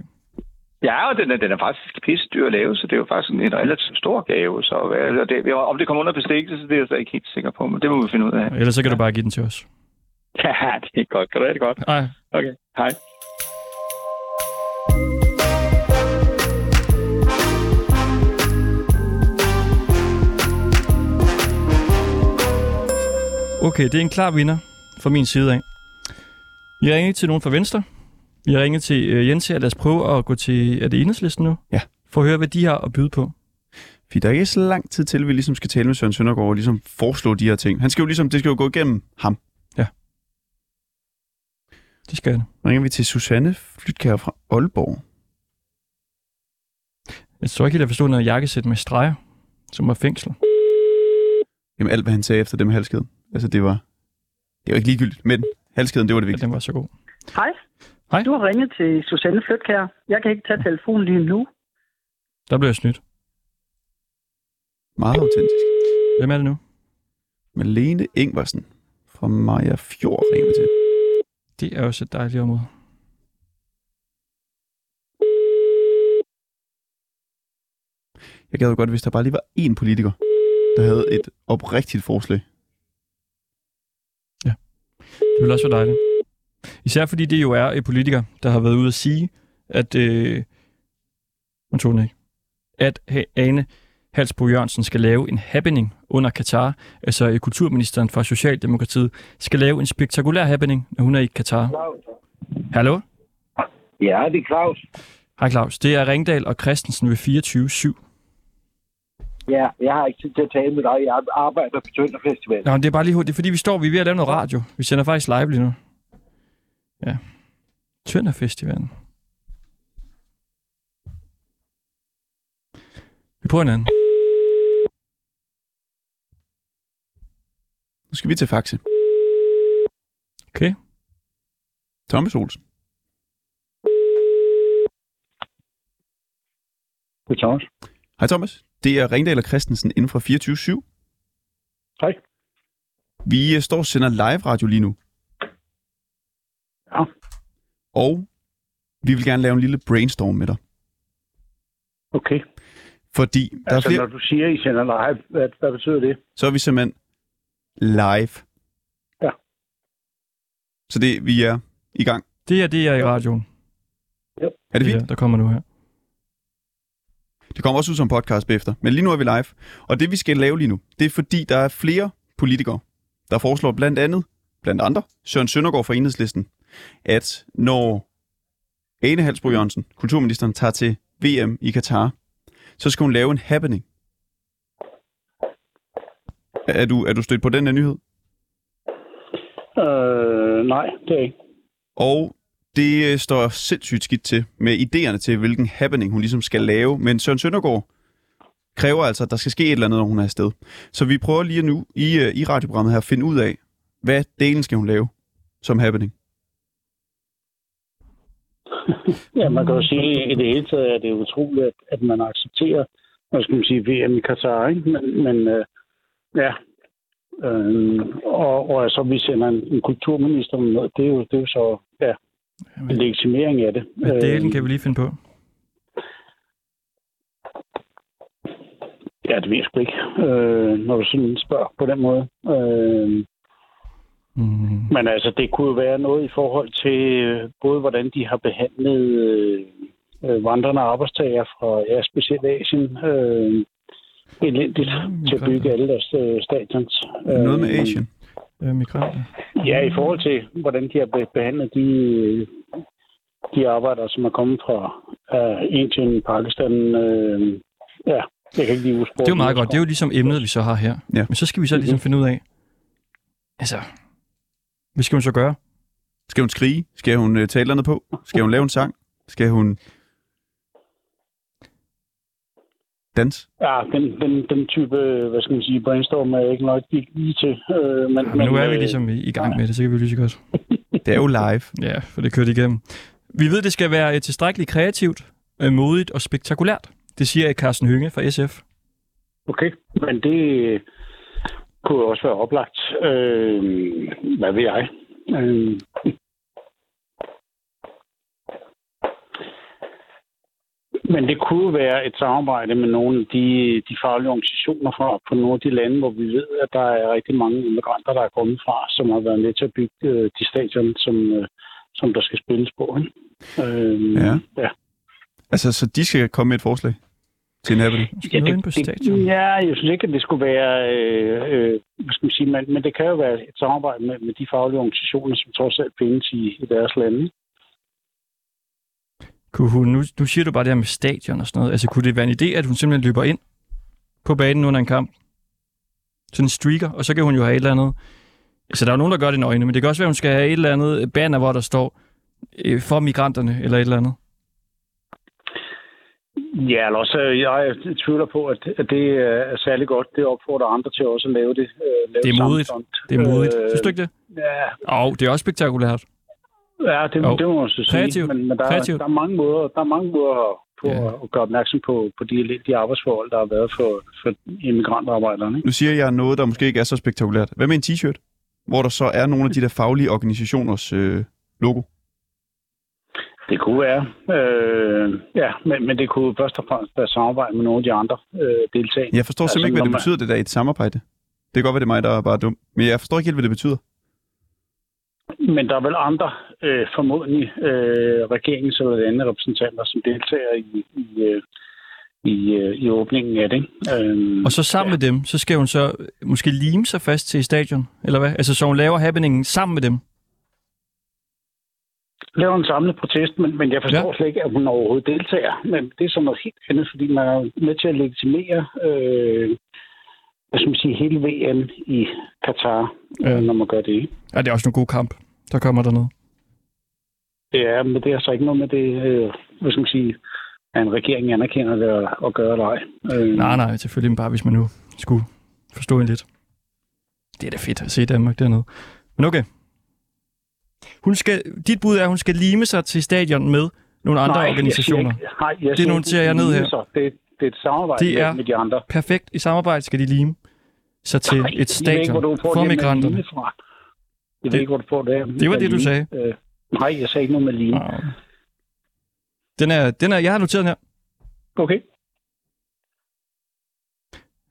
Ja, og den er, den er faktisk pisse dyr at lave, så det er jo faktisk en, en relativt stor gave. Så og det, om det kommer under bestikkelse, så det er jeg så ikke helt sikker på, men det må vi finde ud af. Ellers så kan du bare give den til os. Ja, det er godt. Kan du have det godt? Nej. Okay, hej. Okay, det er en klar vinder fra min side af. Har ringet til nogen fra Venstre. Har ringet til øh, Jens her. Lad os prøve at gå til... Er det enhedslisten nu? Ja. For at høre, hvad de har at byde på. Fordi der er ikke så lang tid til, at vi ligesom skal tale med Søren Søndergaard og ligesom foreslå de her ting. Han skal jo ligesom, det skal jo gå igennem ham. Det skal det. Ringer vi til Susanne Flytkær fra Aalborg. Jeg tror ikke helt, at forstå noget jakkesæt med streger, som var fængsel. Jamen alt, hvad han sagde efter det med halskæden. Altså det var, det var ikke ligegyldigt, men halskæden, det var det Ja, vigtige. den var så god. Hej. Hej. Du har ringet til Susanne Flytkær. Jeg kan ikke tage telefonen lige nu. Der blev jeg snydt. Meget autentisk. Hvem er det nu? Malene Ingvarsen fra Maja Fjord ringer til. Det er også et dejligt område. Jeg gad jo godt, hvis der bare lige var én politiker, der havde et oprigtigt forslag. Det ville også være dejligt. Især fordi det jo er en politiker, der har været ude at sige, at... Øh, man tog den ikke. At Ane Halsbo Jørgensen skal lave en happening under Katar. Altså øh, kulturministeren fra Socialdemokratiet skal lave en spektakulær happening, når hun er i Katar. Hallo? Ja, det er Claus. Hej Claus. Det er Ringdal og Christensen ved 24-7. Ja, jeg har ikke tid til at tale med dig. Jeg arbejder på Tønder Festival. Nå, men det er bare lige hurtigt. Det er fordi, vi står vi er ved at lave noget radio. Vi sender faktisk live lige nu. Ja. Tønder Festivalen. Vi prøver en anden. Nu skal vi til Faxe. Okay. Thomas Olsen. Det er Thomas. Hej Thomas. Det er Ringdal og Christensen inden fra 24-7. Hej. Vi øh, står og sender live radio lige nu. Ja. Og vi vil gerne lave en lille brainstorm med dig. Okay. Fordi der Altså, er flere, når du siger, I sender live, hvad, hvad betyder det? så er vi simpelthen live. Ja. Så det, vi er i gang. Det er det, jeg er i radioen. Er det Det fint? her, der kommer nu her. Det kommer også ud som podcast bagefter. Men lige nu er vi live. Og det vi skal lave lige nu, det er fordi, der er flere politikere, der foreslår blandt andet, blandt andre, Søren Søndergaard fra Enhedslisten, at når Ane Halsbro Jørgensen, kulturministeren, tager til VM i Katar, så skal hun lave en happening. Er du, er du stødt på den her nyhed? Øh, nej, det er ikke. Og det øh, står sindssygt skidt til med idéerne til, hvilken happening hun ligesom skal lave. Men Søren Søndergaard kræver altså, at der skal ske et eller andet, når hun er afsted. Så vi prøver lige nu i, øh, i radioprogrammet her at finde ud af, hvad delen skal hun lave som happening. Ja, man kan jo sige, at i det hele taget er det utroligt, at, man accepterer, hvad skal man sige, VM i Katar, ikke? Men, men øh, ja, øh, og, og så vi sender en, en kulturminister med, det er jo, det er jo så, ja, legitimering af det. Hvad delen Øh, kan vi lige finde på? Ja, det ved jeg sgu ikke, øh, når du sådan spørger på den måde. Øh, Mm. Men altså, det kunne jo være noget i forhold til øh, både, hvordan de har behandlet øh, øh, vandrende arbejdstagere fra ja, specielt Asien. Øh, elendigt til at bygge alle deres øh, stadions. Noget med Øh, Asien. Øh, migranter. Ja, i forhold til, hvordan de har be- behandlet de, de arbejdere, som er kommet fra øh, Indien, Pakistan. Øh, ja, jeg kan ikke lige huske. Det er jo meget godt. Det er jo ligesom emnet, vi så har her. Ja. Men så skal vi så ligesom finde ud af, altså, hvad skal hun så gøre? Skal hun skrige? Skal hun øh, tale noget på? Skal hun lave en sang? Skal hun dans? Ja, den, den, den type, hvad skal man sige, brainstorm er ikke nok lige, lige til. Øh, men, Men nu er vi øh, ligesom i, i gang med det, så kan vi lige så godt. Det er jo live. Ja, for det kørt igennem. Vi ved, det skal være øh, tilstrækkeligt kreativt, øh, modigt og spektakulært. Det siger Carsten Hynge fra SF. Okay, men det kunne også være oplagt. Øh, hvad ved jeg? Øh, men det kunne være et samarbejde med nogle af de, de faglige organisationer fra på nogle af de lande, hvor vi ved, at der er rigtig mange immigranter, der er kommet fra, som har været med til at bygge øh, de stadion, som, øh, som der skal spilles på. Ikke? Øh, Ja. ja. Altså, så de skal komme med et forslag til. Skal ja, ind på stadion? Ja, jeg synes ikke, at det skulle være, øh, øh, hvad skal man sige, men, men det kan jo være et samarbejde med, med de faglige organisationer, som trods alt findes i, i deres lande. Kunne hun, nu, nu siger du bare det her med stadion og sådan noget. Altså, kunne det være en idé, at hun simpelthen løber ind på banen under en kamp? Sådan en streaker, og så kan hun jo have et eller andet... Altså, der er jo nogen, der gør det nøgne, men det kan også være, at hun skal have et eller andet banner, hvor der står øh, for migranterne, eller et eller andet. Ja, eller også, øh, jeg tvivler på, at, det er særlig godt. Det opfordrer andre til også at lave det. Øh, lave Det er modigt. stunt. Det er modigt. Øh, Synes du ikke det? Ja, Og det er også spektakulært. Ja det, Jo. det må man så sige. Kreativt. Men, men der, er, Kreativt. der, er mange måder, der er mange måder på Ja. at gøre opmærksom på, på de, de arbejdsforhold, der har været for, for immigrantarbejderne. Ikke? Nu siger jeg noget, der måske ikke er så spektakulært. Hvad med en t-shirt, hvor der så er nogle af de der faglige organisationers øh, logo? Det kunne være. Øh, ja, men, men det kunne først og fremmest være samarbejde med nogle af de andre øh, deltagere. Jeg forstår Altså, simpelthen ikke, hvad det betyder, det der i et samarbejde. Det kan godt være, det er mig, der er bare dum. Men jeg forstår ikke helt, hvad det betyder. Men der er vel andre, øh, formodentlig øh, regeringens eller andre repræsentanter, som deltager i, i, øh, i, øh, i åbningen af det. ikke? Øh, Og så sammen med dem, så skal hun så måske lime sig fast til stadion, eller hvad? Altså, så hun laver happeningen sammen med dem. laver en samlet protest, men, men jeg forstår Ja. ja. slet ikke, at hun overhovedet deltager. Men det er så noget helt andet, fordi man er med til at legitimere øh, hvad skal man sige, hele VM i Katar, Ja. ja. når man gør det. Ja, det er også en god kamp, der kommer dernede. Det er, men det er så ikke noget med det, øh, hvad skal man sige, at en regering anerkender det og, og gør det ej. Øh, Nej, nej, selvfølgelig bare, hvis man nu skulle forstå en lidt. Det er da fedt at se Danmark dernede. Men okay. Hun skal, dit bud er, at hun skal lime sig til stadion med nogle andre nej, organisationer. Jeg ikke, nej, jeg Det noterer ikke, jeg ned her. Det, det er et samarbejde Det er- med, de andre. Perfekt. I samarbejde skal de lime. sig til Nej, et ikke, stadion får for migranterne. Fra. Jeg Det- ved ikke, hvor du får det. det var det, du sagde. Øh, nej, jeg sagde ikke noget med Line. Den er, den er, jeg har noteret den her. Okay.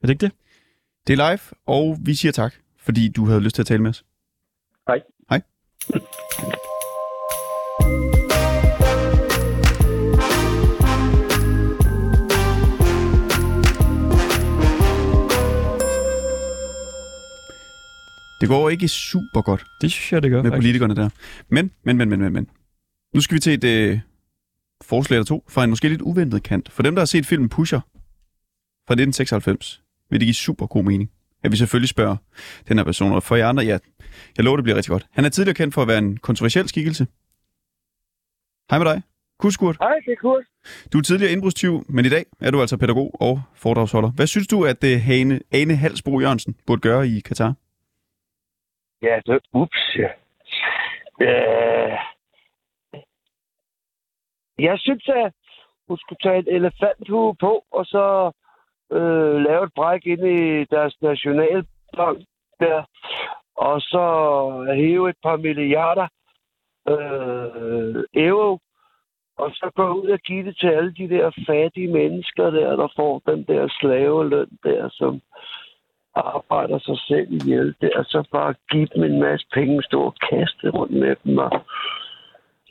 Er det ikke det? Det er live, og vi siger tak, fordi du havde lyst til at tale med os. Hej. Hej. Det går ikke super godt Det synes jeg, det gør. med faktisk. politikerne der. Men, men, men, men, men, men. Nu skal vi til et øh, forslag eller to fra en måske lidt uventet kant. For dem, der har set filmen Pusher fra 1996, vil det give super god mening, at vi selvfølgelig spørger den her person. Og for jer andre, ja, jeg lover, det bliver rigtig godt. Han er tidligere kendt for at være en kontroversiel skikkelse. Hej med dig. Kuskurt. Hej, det er Kurt. Du er tidligere indbrudstyv, men i dag er du altså pædagog og foredragsholder. Hvad synes du, at det Hane, Ane Halsbro Jørgensen burde gøre i Katar? Ja, det, ups, ja. Øh, jeg synes, at hun skulle tage et elefanthue på, og så øh, lave et bræk ind i deres nationalbank der, og så hæve et par milliarder øh, euro, og så gå ud og give det til alle de der fattige mennesker der, der får den der slaveløn der, som arbejder sig selv ihjel der, og så bare give dem en masse penge, stå og kaste rundt med dem. Og,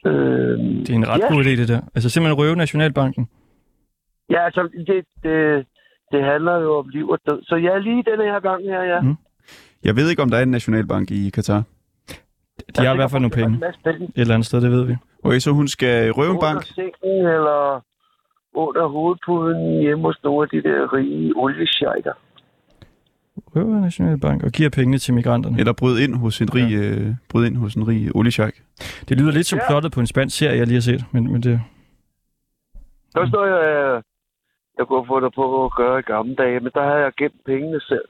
øh, Det er en ret ja. god idé, det der. Altså simpelthen røve Nationalbanken. Ja, altså, det, det, det handler jo om liv og død. Så jeg er lige denne her gang her, ja. Mm. Jeg ved ikke, om der er en nationalbank i Katar. De har i hvert fald nogle penge. Penge. Et eller andet sted, det ved vi. Okay, så hun skal røve en bank. sengen eller under hovedpuden hjemme hos nogle af de der rige olieshejker. Røver Nationalbank og giver pengene til migranterne. Eller bryde ind hos en rig, øh, bryde ind hos en rig oliesjejk. Det lyder lidt som Ja. plottet på en spansk serie, jeg lige har set. Men, men det, var sådan noget, jeg, jeg kunne få det på at gøre i gamle dage, men der har jeg gemt pengene selv.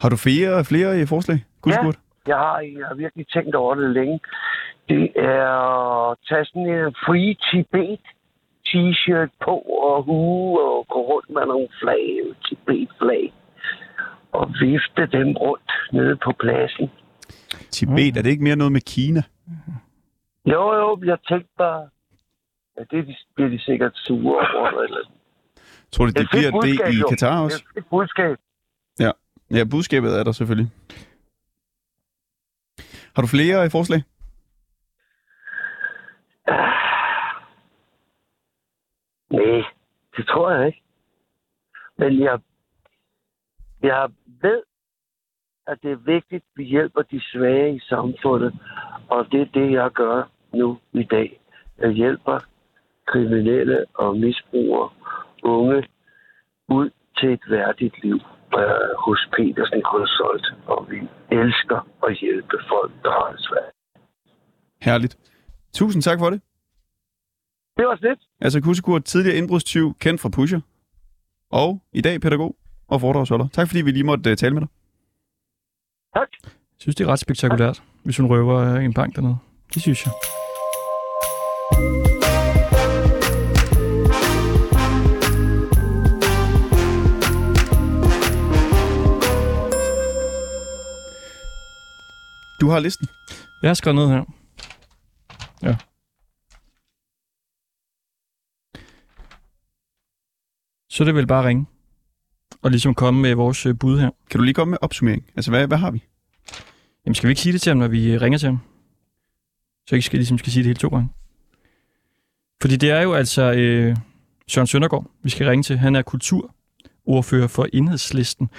Har du flere, flere i forslag? Gudskurt? Jeg har, jeg har virkelig tænkt over det længe. Det er at tage sådan en free Tibet t-shirt på og hue og gå rundt med nogle flag, Tibet-flag. Og vifte dem rundt nede på pladsen. Tibet, er det ikke mere noget med Kina? Jo, jo, jeg tænkte bare, at det de- bliver de sikkert sure over. Eller... Tror du, det, er det bliver det budskab, i jo. Katar Det også? er et budskab. Ja, budskabet er der selvfølgelig. Har du flere i forslag? Nej, det tror jeg ikke. Men jeg, jeg ved, at det er vigtigt, at vi hjælper de svage i samfundet. Og det er det, jeg gør nu i dag. Jeg hjælper kriminelle og misbrugere, unge, ud til et værdigt liv øh, hos Petersen Konsult. Og vi elsker at hjælpe folk, der har det svært. Herligt. Tusind tak for det. Det var lidt. Altså Kusekurt, tidligere indbrudstyv, kendt fra Pusher. Og i dag pædagog og foredragsholder. Tak fordi vi lige måtte uh, tale med dig. Tak. jeg synes, det er ret spektakulært, hvis hun røver øh, en bank dernede. Det synes jeg. Du har listen. Jeg har skrevet ned her. Ja. Så det vel bare ringe. Og ligesom komme med vores øh, bud her. Kan du lige komme med opsummering? Altså, hvad, hvad har vi? Jamen, skal vi ikke sige det til ham, når vi øh, ringer til ham? Så jeg ikke skal, ligesom skal sige det helt to gange. Fordi det er jo altså øh, Søren Søndergaard, vi skal ringe til. Han er kulturordfører for Enhedslisten.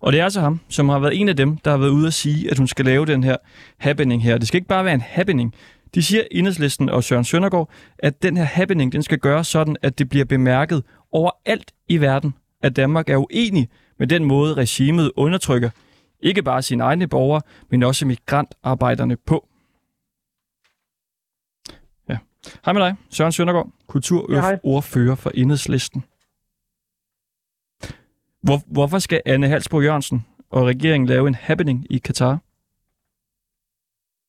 Og det er altså ham, som har været en af dem, der har været ude at sige, at hun skal lave den her happening her. Det skal ikke bare være en happening. De siger Enhedslisten og Søren Søndergaard, at den her happening, den skal gøres sådan, at det bliver bemærket overalt i verden, at Danmark er uenig med den måde, regimet undertrykker ikke bare sine egne borgere, men også migrantarbejderne på. Ja. Hej med dig, Søren Søndergaard, kulturordfører for Enhedslisten. Hvor, hvorfor skal Anne Halsbro Jørgensen og regeringen lave en happening i Katar?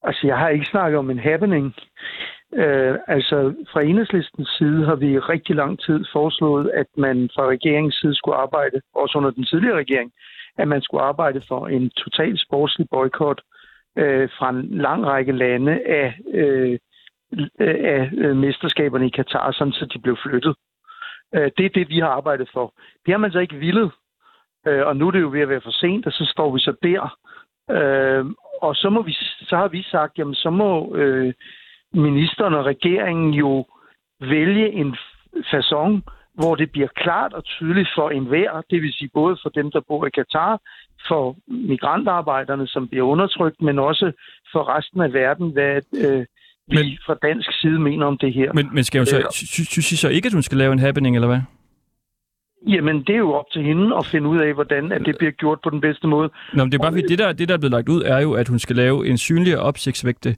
Altså, jeg har ikke snakket om en happening. Øh, altså, fra enhedslistens side har vi i rigtig lang tid foreslået, at man fra regeringens side skulle arbejde, også under den tidligere regering, at man skulle arbejde for en total sportslig boykot øh, fra en lang række lande af, øh, øh af øh, mesterskaberne i Katar, sådan så de blev flyttet. Øh, det er det, vi har arbejdet for. Det har man så ikke villet. Øh, og nu er det jo ved at være for sent, og så står vi så der. Øh, og så, må vi, så har vi sagt, jamen så må øh, ministeren og regeringen jo vælge en façon, hvor det bliver klart og tydeligt for enhver, det vil sige både for dem, der bor i Katar, for migrantarbejderne, som bliver undertrykt, men også for resten af verden, hvad øh, vi men, fra dansk side mener om det her. Men, men skal hun så, øh, synes I så ikke, at hun skal lave en happening, eller hvad? Jamen, det er jo op til hende at finde ud af, hvordan at det bliver gjort på den bedste måde. Nå, men det er bare fordi, det der, det der er blevet lagt ud, er jo, at hun skal lave en synlig og opsigtsvægte,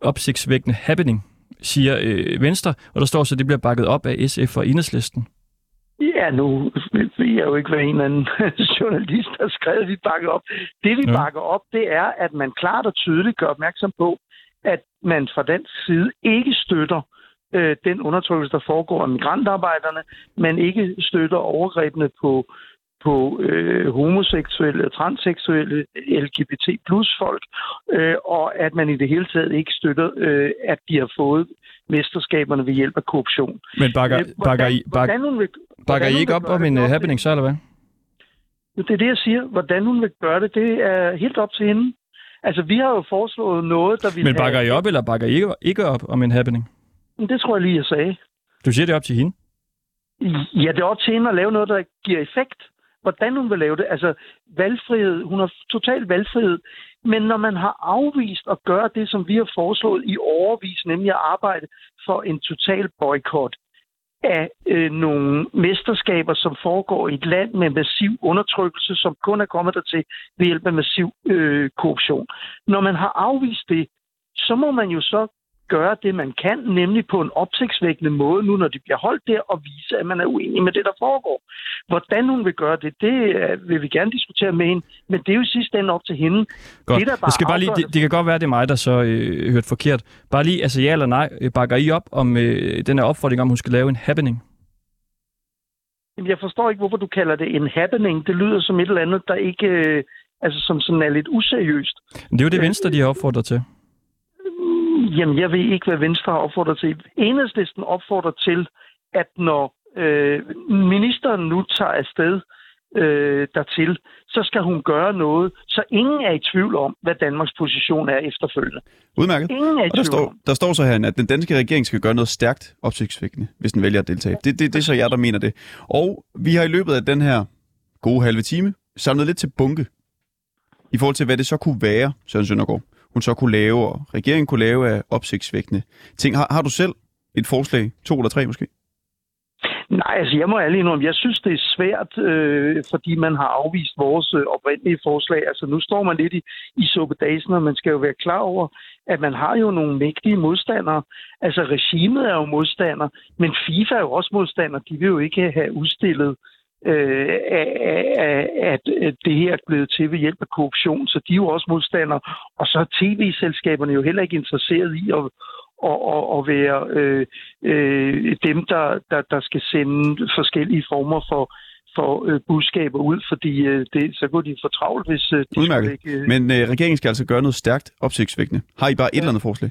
opsigtsvægtende happening, siger øh, Venstre, og der står så, at det bliver bakket op af SF og Enhedslisten. Ja, nu ved jeg jo ikke, hvad en eller anden journalist har skrevet, vi bakker op. Det, vi ja. bakker op, det er, at man klart og tydeligt gør opmærksom på, at man fra den side ikke støtter øh, den undertrykkelse, der foregår af migrantarbejderne, man ikke støtter overgrebene på, på øh, homoseksuelle transseksuelle LGBT plus folk, øh, og at man i det hele taget ikke støtter, øh, at de har fået mesterskaberne ved hjælp af korruption. Men bakker, øh, bakker, I, bak, hvordan vil, bakker I ikke op om en uh, happening, så eller hvad? Det er det, jeg siger. Hvordan hun vil gøre det, det er helt op til hende. Altså, vi har jo foreslået noget, der vil Men bakker have... I op, eller bakker I ikke, ikke op om en happening? Det tror jeg lige, jeg sagde. Du siger, det op til hende? Ja, det er op til hende at lave noget, der giver effekt. Hvordan hun vil lave det. Altså, valgfrihed. Hun har total valgfrihed. Men når man har afvist at gøre det, som vi har foreslået i overvis, nemlig at arbejde for en total boykot af øh, nogle mesterskaber, som foregår i et land med massiv undertrykkelse, som kun er kommet der til ved hjælp af massiv øh, korruption. Når man har afvist det, så må man jo så gøre det, man kan, nemlig på en opsigtsvækkende måde, nu når de bliver holdt der, og vise, at man er uenig med det, der foregår. Hvordan hun vil gøre det, det øh, vil vi gerne diskutere med hende, men det er jo sidst ende op til hende. Godt. Det, der bare skal bare lige, det, det kan godt være, det er mig, der så øh, hørt forkert. Bare lige, altså ja eller nej, øh, bakker I op om øh, den her opfordring om, hun skal lave en happening? Jeg forstår ikke, hvorfor du kalder det en happening. Det lyder som et eller andet, der ikke... Øh, altså som sådan er lidt useriøst. Men det er jo det Venstre, de har opfordret til. Jamen, jeg ved ikke, hvad Venstre har opfordret til. Enhedslisten opfordrer til, at når øh, ministeren nu tager afsted øh, dertil, så skal hun gøre noget, så ingen er i tvivl om, hvad Danmarks position er efterfølgende. Udmærket. Ingen er i og der står, der står så her, at den danske regering skal gøre noget stærkt opsigtsvækkende, hvis den vælger at deltage. Det, det, det er så jeg, der mener det. Og vi har i løbet af den her gode halve time samlet lidt til bunke i forhold til, hvad det så kunne være, Søren Søndergaard hun så kunne lave, og regeringen kunne lave af opsigtsvækkende ting. Har, har du selv et forslag, to eller tre måske? Nej, altså jeg må ærlig indrømme, jeg synes, det er svært, øh, fordi man har afvist vores øh, oprindelige forslag. Altså nu står man lidt i, i suppedasen, og man skal jo være klar over, at man har jo nogle mægtige modstandere. Altså regimet er jo modstander, men FIFA er jo også modstander. De vil jo ikke have udstillet øh, at, at det her er blevet til ved hjælp af korruption, så de er jo også modstandere. Og så er tv-selskaberne jo heller ikke interesseret i at, og, og, og være øh, øh, dem, der, der, der skal sende forskellige former for, for øh, budskaber ud, fordi øh, det, så går de for travlt, hvis øh, de Udmærket. ikke... Øh... Men øh, regeringen skal altså gøre noget stærkt opsigtsvækkende. Har I bare et ja. eller andet forslag?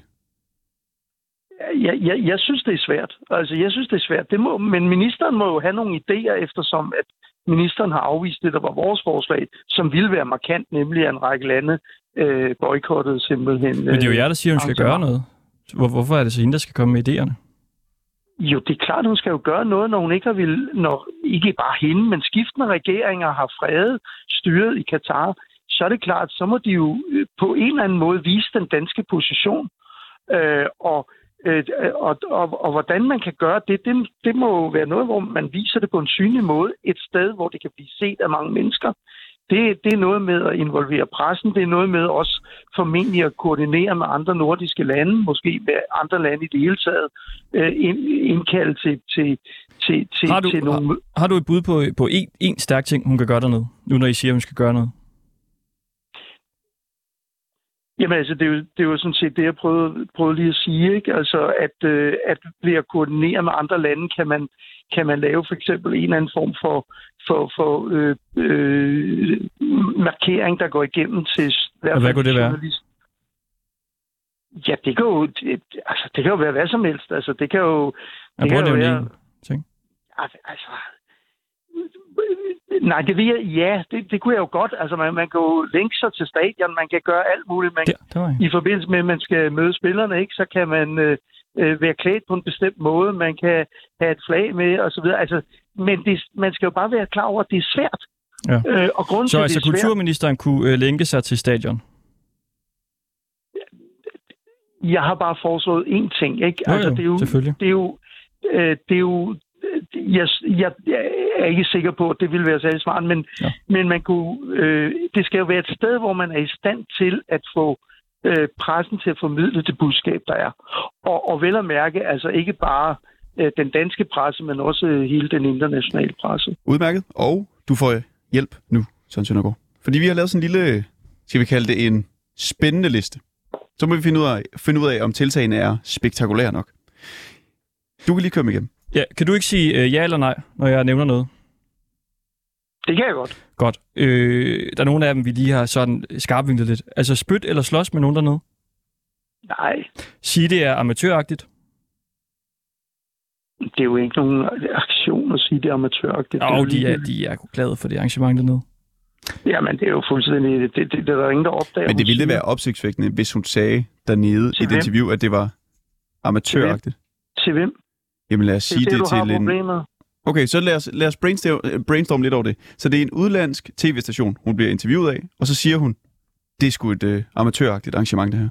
Jeg, jeg, jeg synes, det er svært. Altså, jeg synes, det er svært. Det må, men ministeren må jo have nogle idéer, eftersom at ministeren har afvist det, der var vores forslag, som ville være markant, nemlig at en række lande øh, boykottede simpelthen. Men det er jo jer, der siger, at hun skal gøre noget. Hvor, hvorfor er det så hende, der skal komme med idéerne? Jo, det er klart, hun skal jo gøre noget, når hun ikke har vil, når ikke bare hende, men skiftende regeringer har fredet styret i Katar, så er det klart, så må de jo øh, på en eller anden måde vise den danske position. Øh, og Øh, og, og, og hvordan man kan gøre det, det, det må jo være noget, hvor man viser det på en synlig måde. Et sted, hvor det kan blive set af mange mennesker. Det, det er noget med at involvere pressen. Det er noget med også formentlig at koordinere med andre nordiske lande, måske med andre lande i det hele taget, øh, indkalde til, til, til, til, har du, til nogle... Har, har du et bud på, på en, en stærk ting, hun kan gøre dernede, nu når I siger, at hun skal gøre noget? Jamen altså, det er, jo, det er jo sådan set det, jeg prøvede, prøvede lige at sige. Ikke? Altså, at, øh, at ved at koordinere med andre lande, kan man, kan man lave for eksempel en eller anden form for, for, for øh, øh, markering, der går igennem til... Og hvad kunne det være? Ja, det kan jo, det, altså, det kan jo være hvad som helst. Altså, det kan jo... Jeg det prøver kan jo være- ting. Altså, nej, det vil jeg, ja, det, det kunne jeg jo godt. Altså, man, man kan jo linke sig til stadion, man kan gøre alt muligt. Man, Der, der var. I forbindelse med, at man skal møde spillerne, ikke, så kan man øh, øh, være klædt på en bestemt måde, man kan have et flag med, og så videre. Altså, men det, man skal jo bare være klar over, at det er svært. Ja. Øh, og grunden Så til, altså det er svært, kulturministeren kunne øh, linke sig til stadion? jeg har bare foreslået én ting, ikke? Jo, altså, det er jo, selvfølgelig. det er jo, øh, det er jo jeg, jeg, jeg er ikke sikker på, at det ville være særlig smart, men, Ja. men man kunne, øh, det skal jo være et sted, hvor man er i stand til at få øh, pressen til at formidle det budskab, der er. Og, og vel at mærke, altså ikke bare øh, den danske presse, men også hele den internationale presse. Udmærket. Og du får hjælp nu, Søren Søndergaard. Fordi vi har lavet sådan en lille, skal vi kalde det en spændende liste. Så må vi finde ud af, finde ud af om tiltagene er spektakulære nok. Du kan lige køre mig igennem. Ja, kan du ikke sige øh, ja eller nej, når jeg nævner noget? Det kan jeg godt. Godt. Øh, der er nogle af dem, vi lige har sådan skarpvinklet lidt. Altså spyt eller slås med nogen dernede? Nej, Sige, det er amatøragtigt. det er jo ikke nogen aktion at sige, det er amatøragtigt. Det er jo Og de er, de er glade for det arrangement dernede. Jamen, det er jo fuldstændig... Det, det, det, det er der ingen, der opdager. Men det ville siger. være opsigtsvækkende, hvis hun sagde dernede Til i et hvem? interview, at det var amatøragtigt. Til hvem? Jamen lad os Det er sige det, det, du har til en... problemet. Okay, så lad os, lad os brainstorm, brainstorm lidt over det. Så det er en udlandsk tv-station, hun bliver interviewet af, og så siger hun, det er sgu et uh, amatøragtigt arrangement, det her.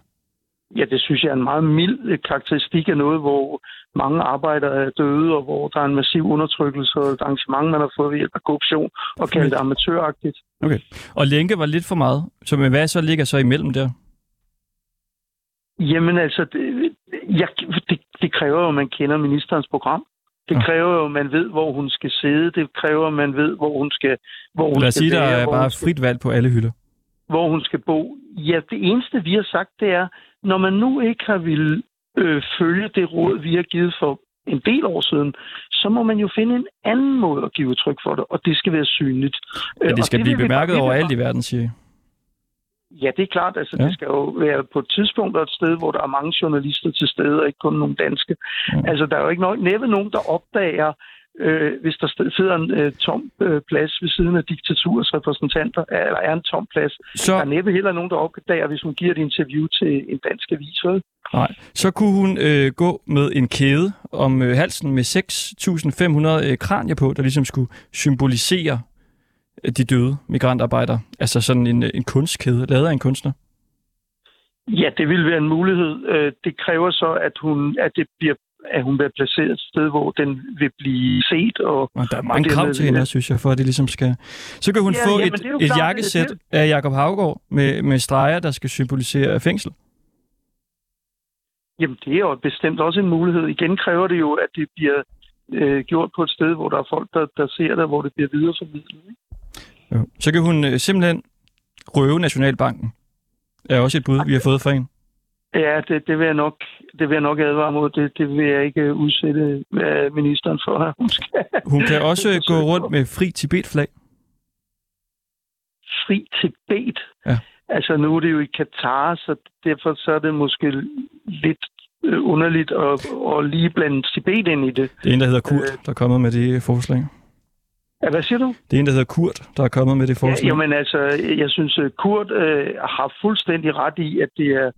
Ja, det synes jeg er en meget mild øh, karakteristik af noget, hvor mange arbejdere er døde, og hvor der er en massiv undertrykkelse og et arrangement, man har fået ved hjælp af korruption, og kaldt det amatøragtigt. Og lænke var lidt for meget. Så men hvad så ligger så imellem der? Jamen altså, det, jeg, det, det kræver jo, at man kender ministerens program. Det kræver jo, at man ved, hvor hun skal sidde. Det kræver, at man ved, hvor hun skal, hvor hun Lad os skal sige, der være, er bare skal frit valg på alle hylder. hvor hun skal bo. Ja, det eneste, vi har sagt, det er, når man nu ikke har ville øh, følge det råd, vi har givet for en del år siden, så må man jo finde en anden måde at give udtryk for det, og det skal være synligt. Ja, Øh, det skal vil blive bemærket overalt i verden, siger. Ja, det er klart. Altså, Ja. Det skal jo være på et tidspunkt og et sted, hvor der er mange journalister til stede, og ikke kun nogle danske. Ja. Altså, der er jo ikke noget, næppe nogen, der opdager, øh, hvis der sidder en øh, tom øh, plads ved siden af diktaturets repræsentanter, eller er en tom plads. Så, Der er næppe heller nogen, der opdager, hvis hun giver et interview til en dansk avis. Vel? nej, så kunne hun øh, gå med en kæde om øh, halsen med 6.500 øh, kranier på, der ligesom skulle symbolisere de døde migrantarbejdere. Altså sådan en, øh, en kunstkæde, lavet af en kunstner. Ja, det vil være en mulighed. Øh, Det kræver så, at hun, at det bliver at hun bliver placeret et sted, hvor den vil blive set. Og, Og der er mange krav til hende, synes jeg, for at det ligesom skal... Så kan hun Ja, få jamen, et, et klart, jakkesæt det- af Jakob Havgård med, med streger, der skal symbolisere fængsel. Jamen, det er jo bestemt også en mulighed. Igen kræver det jo, at det bliver øh, gjort på et sted, hvor der er folk, der, der ser det, hvor det bliver videreformidlet. ikke? Jo. Så kan hun øh, simpelthen røve Nationalbanken. Er også et bud, vi har fået fra en. Ja, det, det, vil jeg nok, det vil jeg nok advare mod. Det, det vil jeg ikke udsætte øh, ministeren for, at hun skal. Hun kan også forsøge gå rundt med fri Tibet-flag. Fri Tibet. Ja. Altså, nu er det jo i Katar, så derfor så er det måske lidt øh, underligt at, at lige blande Tibet ind i det. Det er en, der hedder Kurt, Øh. der er kommet med det forslag. Ja, hvad siger du? Det er en, der hedder Kurt, der er kommet med det Ja, forslag. jamen altså, jeg synes, at Kurt øh, har fuldstændig ret i, at det er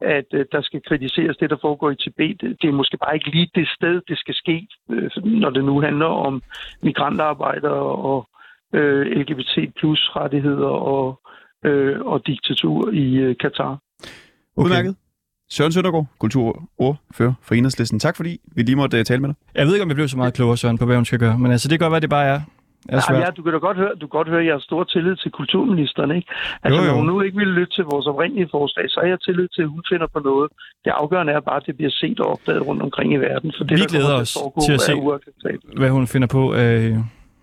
at øh, der skal kritiseres det, der foregår i Tibet. Det er måske bare ikke lige det sted, det skal ske, øh, når det nu handler om migrantarbejdere og øh, LGBT plus rettigheder og, øh, og diktatur i øh, Katar. Okay. Udmærket. Søren Søndergaard, kulturordfører for Enhedslisten. Tak fordi vi lige måtte uh, tale med dig. Jeg ved ikke, om jeg blev så meget klogere, Søren, på hvad hun skal gøre. Men altså, det kan godt være, det bare er, er svært. ja, du kan da godt høre, du kan godt høre, at jeg har stor tillid til kulturministeren. Ikke? Altså, Jo, jo. når hun nu ikke ville lytte til vores oprindelige forslag, så har jeg tillid til, at hun finder på noget. Det afgørende er bare, at det bliver set og opdaget rundt omkring i verden. For det, Vi der glæder kommer os til at se, hvad hun finder på af,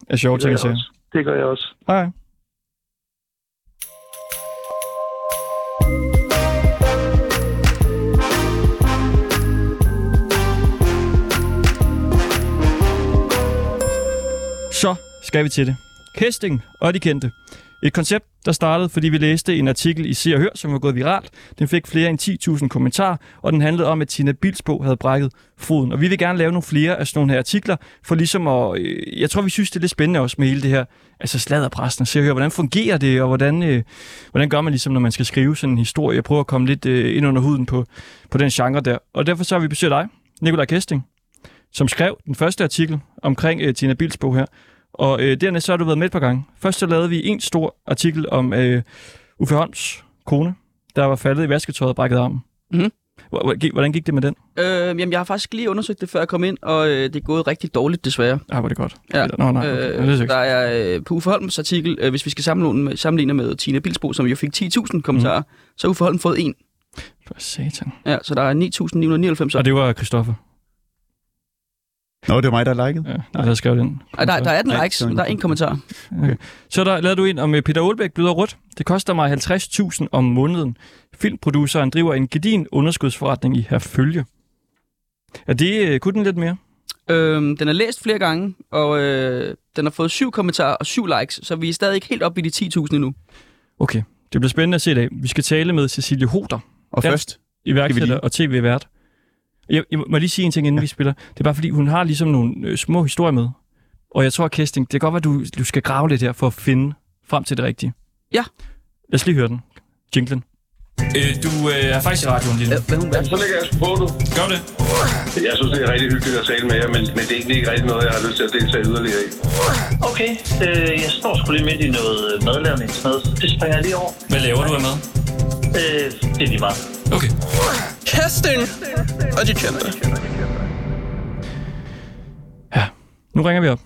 af sjove Det gør ting. jeg siger. også. Det gør jeg også. Hej. Skal vi til det. Kesting og de kendte. Et koncept, der startede, fordi vi læste en artikel i Se og Hør, som var gået viralt. Den fik flere end 10.000 kommentarer, og den handlede om, at Tina Bilsbo havde brækket foden. Og vi vil gerne lave nogle flere af sådan nogle her artikler, for ligesom at... Øh, jeg tror, vi synes, det er lidt spændende også med hele det her, altså sladderpressen, se og Hør. hvordan fungerer det, og hvordan, øh, hvordan gør man ligesom, når man skal skrive sådan en historie. Jeg prøver at komme lidt øh, ind under huden på, på den genre der. Og derfor så har vi besøgt dig, Nikolaj Kesting, som skrev den første artikel omkring øh, Tina Bilsbo her. Og øh, dernæst så har du været med et par gange. Først så lavede vi en stor artikel om øh, Uffe Holms kone, der var faldet i vasketøjet og brækket armen. Mhm. Gik- Hvordan gik det med den? Øh, jamen, jeg har faktisk lige undersøgt det, før jeg kom ind, og øh, det er gået rigtig dårligt, desværre. Ah, var det godt. Ja. Nå, nej, okay. Ja, det er Øh, der er øh, på Uffe Holms artikel, øh, hvis vi skal sammenligne med, sammenligne med Tina Bilsbo, som jo fik 10.000 kommentarer, mm. så har Uffe Holm fået en. For satan. Ja, så der er 9.999. Og det var Christoffer. Nå, det var mig, der likede. Ja, der skrev den. Ej, der, der er 18 Nej, likes, men der er en kommentar. Okay. Så der lavede du ind om øh, Peter Aalbæk bløder rødt. Det koster mig 50.000 om måneden. Filmproduceren driver en gedin underskudsforretning i Herfølge. Er det, øh, kunne den lidt mere? Øhm, den er læst flere gange, og øh, den har fået syv kommentarer og syv likes, så vi er stadig ikke helt oppe i de 10.000 endnu. Okay, det bliver spændende at se i dag. Vi skal tale med Cecilie Hoder, Og først, iværksætter og tv-vært. Jeg, jeg må lige sige en ting, inden ja. vi spiller. Det er bare fordi, hun har ligesom nogle øh, små historier med. Og jeg tror, Kesting, det kan godt være, du, du skal grave lidt her for at finde frem til det rigtige. Ja. Lad os lige høre den. Jinglen. Øh, du øh, er faktisk i radioen lige nu. Hvad hun Så lægger jeg på, du. Gør det. Jeg synes, det er rigtig hyggeligt at tale med jer, men, men det er egentlig ikke rigtig noget, jeg har lyst til at deltage yderligere i. Okay, øh, jeg står sgu lige midt i noget madlavning. Noget. Det springer jeg lige over. Hvad laver du af mad? Øh, det er lige meget. Okay. Casting! Og de kendte. Ja, nu ringer vi op.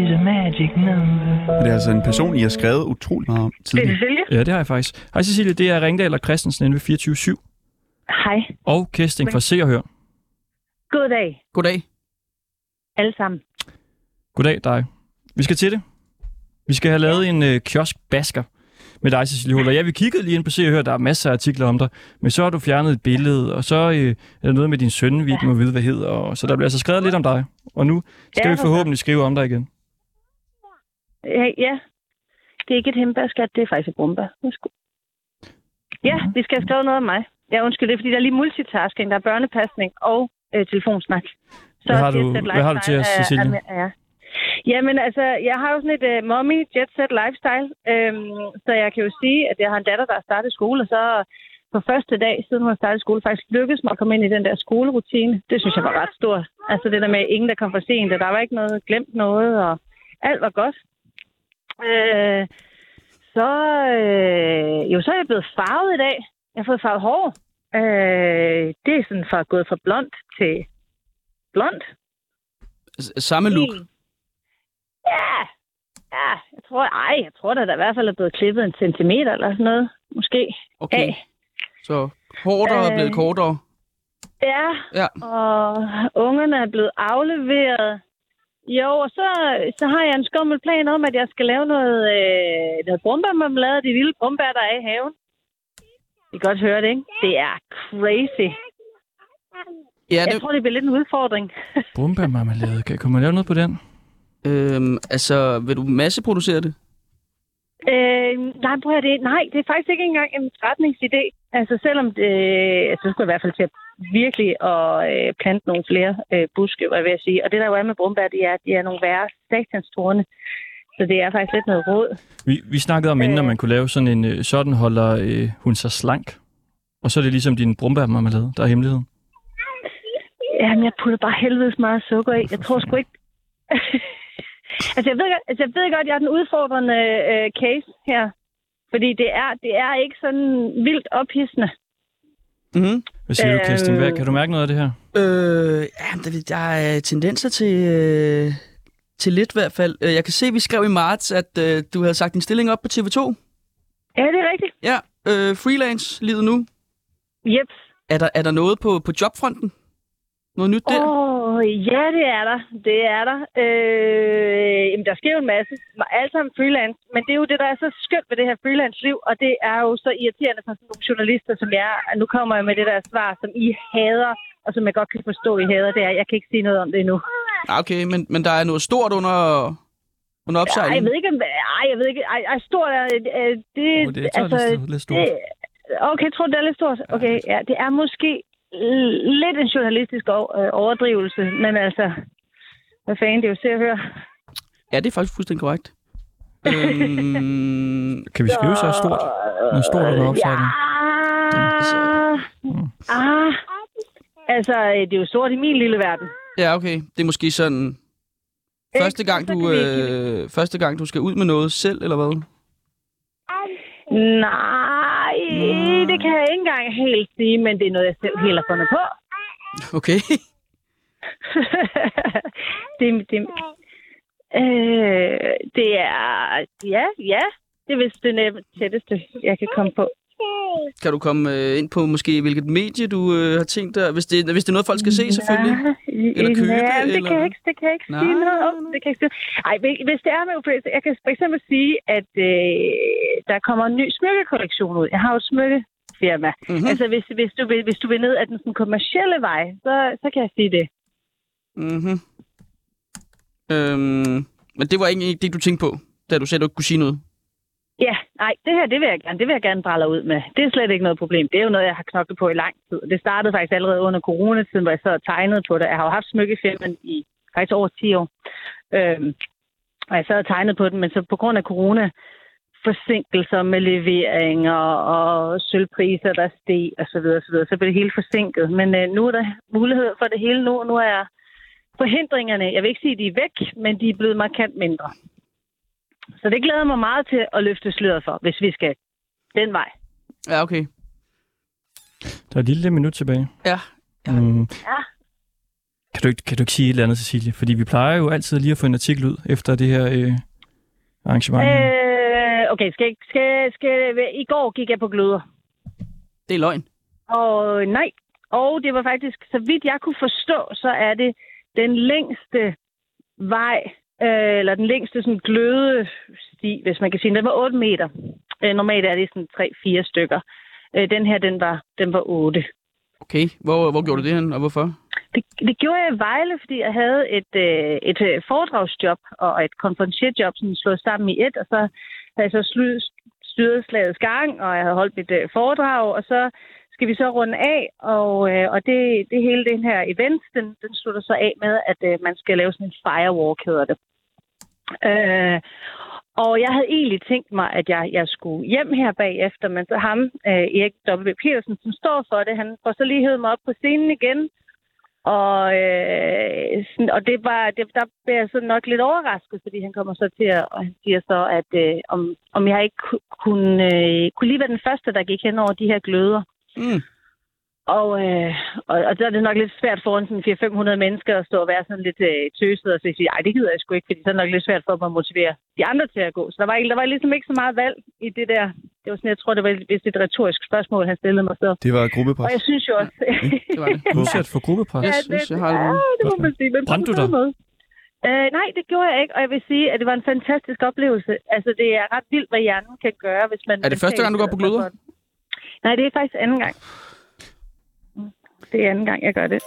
Is a magic number. det er altså en person, I har skrevet utrolig meget om Det er tidligere. Cecilie. Ja, det har jeg faktisk. Hej Cecilie, det er Ringdal og Christensen inde ved 24-7. Hej. Og Kesting fra Se og Hør. God dag, Goddag. alle sammen. Goddag dig. Vi skal til det. Vi skal have lavet en øh, kiosk-basker med dig, Cecilie Huller. Ja, vi kiggede lige ind på Se og Hør, der er masser af artikler om dig, men så har du fjernet et billede, og så øh, er der noget med din søn, vi ikke må vide, hvad hedder, og så der bliver altså skrevet lidt om dig. Og nu skal Ja, vi for forhåbentlig skrive om dig igen. Ja, ja. det er ikke et hembærskat, det er faktisk et brumbær. Ja, vi skal have skrevet noget om mig. Ja, undskyld, det er fordi, der er lige multitasking. Der er børnepasning og øh, telefonsnak. Så Hvad har du- hvad har du til os, Lifestyle er- Cecilie? er- er- Jamen altså, jeg har jo sådan et uh, mommy jet set lifestyle, øhm, så jeg kan jo sige, at jeg har en datter, der har startet skole, og så på første dag, siden hun har startet skole, faktisk lykkedes mig at komme ind i den der skolerutine. Det synes jeg var ret stort. Altså det der med ingen, der kom for sent, og der var ikke noget glemt noget, og alt var godt. Øh, så, øh, jo, så er jeg blevet farvet i dag. Jeg har fået farvet hår. Øh, det er sådan fra gået fra blond til blond. S- Samme look. Ja, ja, jeg tror, ej, jeg tror da, der i hvert fald er blevet klippet en centimeter eller sådan noget, måske. Okay. Af. Så hårdere er blevet Øh. kortere. Ja, Ja. og ungerne er blevet afleveret. Jo, og så, så har jeg en skummel plan om, at jeg skal lave noget, øh, noget brumbærmarmelade, de vilde brumbær, der er i haven. I kan godt høre det, ikke? Det er crazy. Ja, Jeg det, tror, det bliver lidt en udfordring. Brumbærmarmelade. Kan kunne man lave noget på den? Øhm, altså, vil du masseproducere det? Øh, nej, prøv at det. Nej, det er faktisk ikke engang en forretningsidé. Altså selvom det, altså, så skulle jeg i hvert fald til at virkelig at øh, plante nogle flere øh, buske, hvad vil jeg sige. Og det der jo er med brumbær, det er, at de er nogle værre satanstårne. Så det er faktisk lidt noget råd. Vi, vi snakkede om inden, Øh. at man kunne lave sådan en, øh, sådan holder øh, hun sig slank. Og så er det ligesom din brumbærmarmelade, der er hemmeligheden. Jamen, jeg putter bare helvedes meget sukker i. Jeg tror sgu ikke... altså, jeg ved, godt- altså, jeg ved godt, at jeg er den udfordrende øh, case her. Fordi det er, det er ikke sådan vildt ophidsende. Mm-hmm. Hvad siger du, Øh. Kirsten? Hvad, kan du mærke noget af det her? Øh, ja, der, der er tendenser til, øh, til lidt i hvert fald. Øh, Jeg kan se, at vi skrev i marts, at øh, du havde sagt din stilling op på TV2. Ja, det er rigtigt. Ja, øh, freelance livet nu. Yep. Er der, er der noget på, på jobfronten? Noget nyt der? Åh, oh, ja, det er der. Det er der. Øh, jamen, der sker jo en masse. Alt sammen freelance. Men det er jo det, der er så skønt ved det her freelance-liv. Og det er jo så irriterende for sådan nogle journalister, som jeg er. Nu kommer jeg med det der svar, som I hader, og som jeg godt kan forstå, I hader. Det er, jeg kan ikke sige noget om det endnu. Ah, Okay, men, men der er noget stort under, under Ej, opsejling? jeg ved ikke, om ej, jeg ved ikke. Ej, ej stort er øh, det, Åh, det er så lidt- lidt stort. Det, okay, tror du, det er lidt stort? Okay, ja, det er måske lidt en journalistisk øh, overdrivelse, men altså, hvad fanden, det er jo se og høre. Ja, det er faktisk fuldstændig korrekt. øhm, Kan vi skrive så stort? Noget stort under opsejling? Ah, altså, øh, det er jo stort i min lille verden. ja, okay. Det er måske sådan... Første gang, du, øh, første gang, du skal ud med noget selv, eller hvad? Nej, det kan jeg ikke engang helt sige, men det er noget, jeg selv helt har fundet på. Okay. det, det, øh, det er... Ja, ja. Det er vist det tætteste, jeg kan komme på. Kan du komme øh, ind på måske, hvilket medie du øh, har tænkt dig? Hvis det, hvis det er noget, folk skal se, selvfølgelig. Eller købe, ja, det eller- kan jeg ikke, det kan jeg ikke Nej, sige noget om. Det kan jeg ikke sige. Ej, hvis- det er med UPS, jeg kan for eksempel sige, at øh, der kommer en ny smykkekollektion ud. Jeg har jo et smykkefirma. Mhm. Mm-hmm. Altså, hvis, hvis, du vil, hvis du vil ned ad den sådan, kommercielle vej, så, så kan jeg sige det. Mhm. Øhm, men det var ikke det, du tænkte på, da du sagde, du ikke kunne sige noget. Ja, nej, det her, det vil jeg gerne, det vil jeg gerne brælle ud med. Det er slet ikke noget problem. Det er jo noget, jeg har knoklet på i lang tid. Det startede faktisk allerede under coronatiden, hvor jeg sad og tegnede på det. Jeg har jo haft smykkefirmen i faktisk over 10 år. Øhm, og jeg sad og tegnede på den, men så på grund af corona, forsinkelser med leveringer og sølvpriser, der steg og så videre, så, videre, så blev det hele forsinket. Men øh, nu er der mulighed for det hele nu, nu er forhindringerne, jeg vil ikke sige, at de er væk, men de er blevet markant mindre. Så det glæder mig meget til at løfte sløret for, hvis vi skal den vej. Ja, okay. Der er et lille minut tilbage. Ja. Mm. Ja. Kan du, ikke, kan du ikke sige et eller andet, Cecilie? Fordi vi plejer jo altid lige at få en artikel ud efter det her øh, arrangement. Øh... Øh, okay, skal, skal, skal, i går gik jeg på gløder. Det er løgn. Og nej, og det var faktisk, så vidt jeg kunne forstå, så er det den længste vej, øh, eller den længste sådan glødesti, hvis man kan sige. Den var 8 meter. Øh, normalt er det sådan 3-4 stykker. Øh, den her, den var, den var 8. Okay, hvor, hvor gjorde du det hen, og hvorfor? Det, det gjorde jeg i Vejle, fordi jeg havde et, øh, et øh, foredragsjob og et konferencierjob, som slået sammen i et, og så havde jeg så slu- styret slagets gang, og jeg havde holdt mit øh, foredrag, og så skal vi så runde af, og, øh, og det, det hele den her event, den, den slutter så af med, at øh, man skal lave sådan en firewalk, hedder det. Øh, og jeg havde egentlig tænkt mig, at jeg, jeg skulle hjem her bagefter, men så ham, øh, Erik W. Petersen, som står for det, han får så lige hævet mig op på scenen igen, og, øh, sådan, og det var, det, der blev jeg så nok lidt overrasket, fordi han kommer så til at, og han siger så, at øh, om, om jeg ikke kunne, øh, kunne lige være den første, der gik hen over de her gløder. Mm. Og, øh, og, og så er det nok lidt svært foran sådan 400-500 mennesker at stå og være sådan lidt øh, tøset og sige, ej, det gider jeg sgu ikke, fordi så er det nok lidt svært for mig at motivere de andre til at gå. Så der var, ikke- der var ligesom ikke så meget valg i det der. Det var sådan, jeg tror, det var vist et retorisk spørgsmål, han stillede mig så. Det var gruppepres. Og jeg synes jo også... Det var det. Udsat for gruppepres. Ja, det, synes, jeg har ja, det må man sige. Men på Brændte du dig? måde. Øh, nej, det gjorde jeg ikke, og jeg vil sige, at det var en fantastisk oplevelse. Altså, det er ret vildt, hvad hjernen kan gøre, hvis man... Er det første gang, du går på gløder? Nej, det er faktisk anden gang. Mm. Det er anden gang, jeg gør det.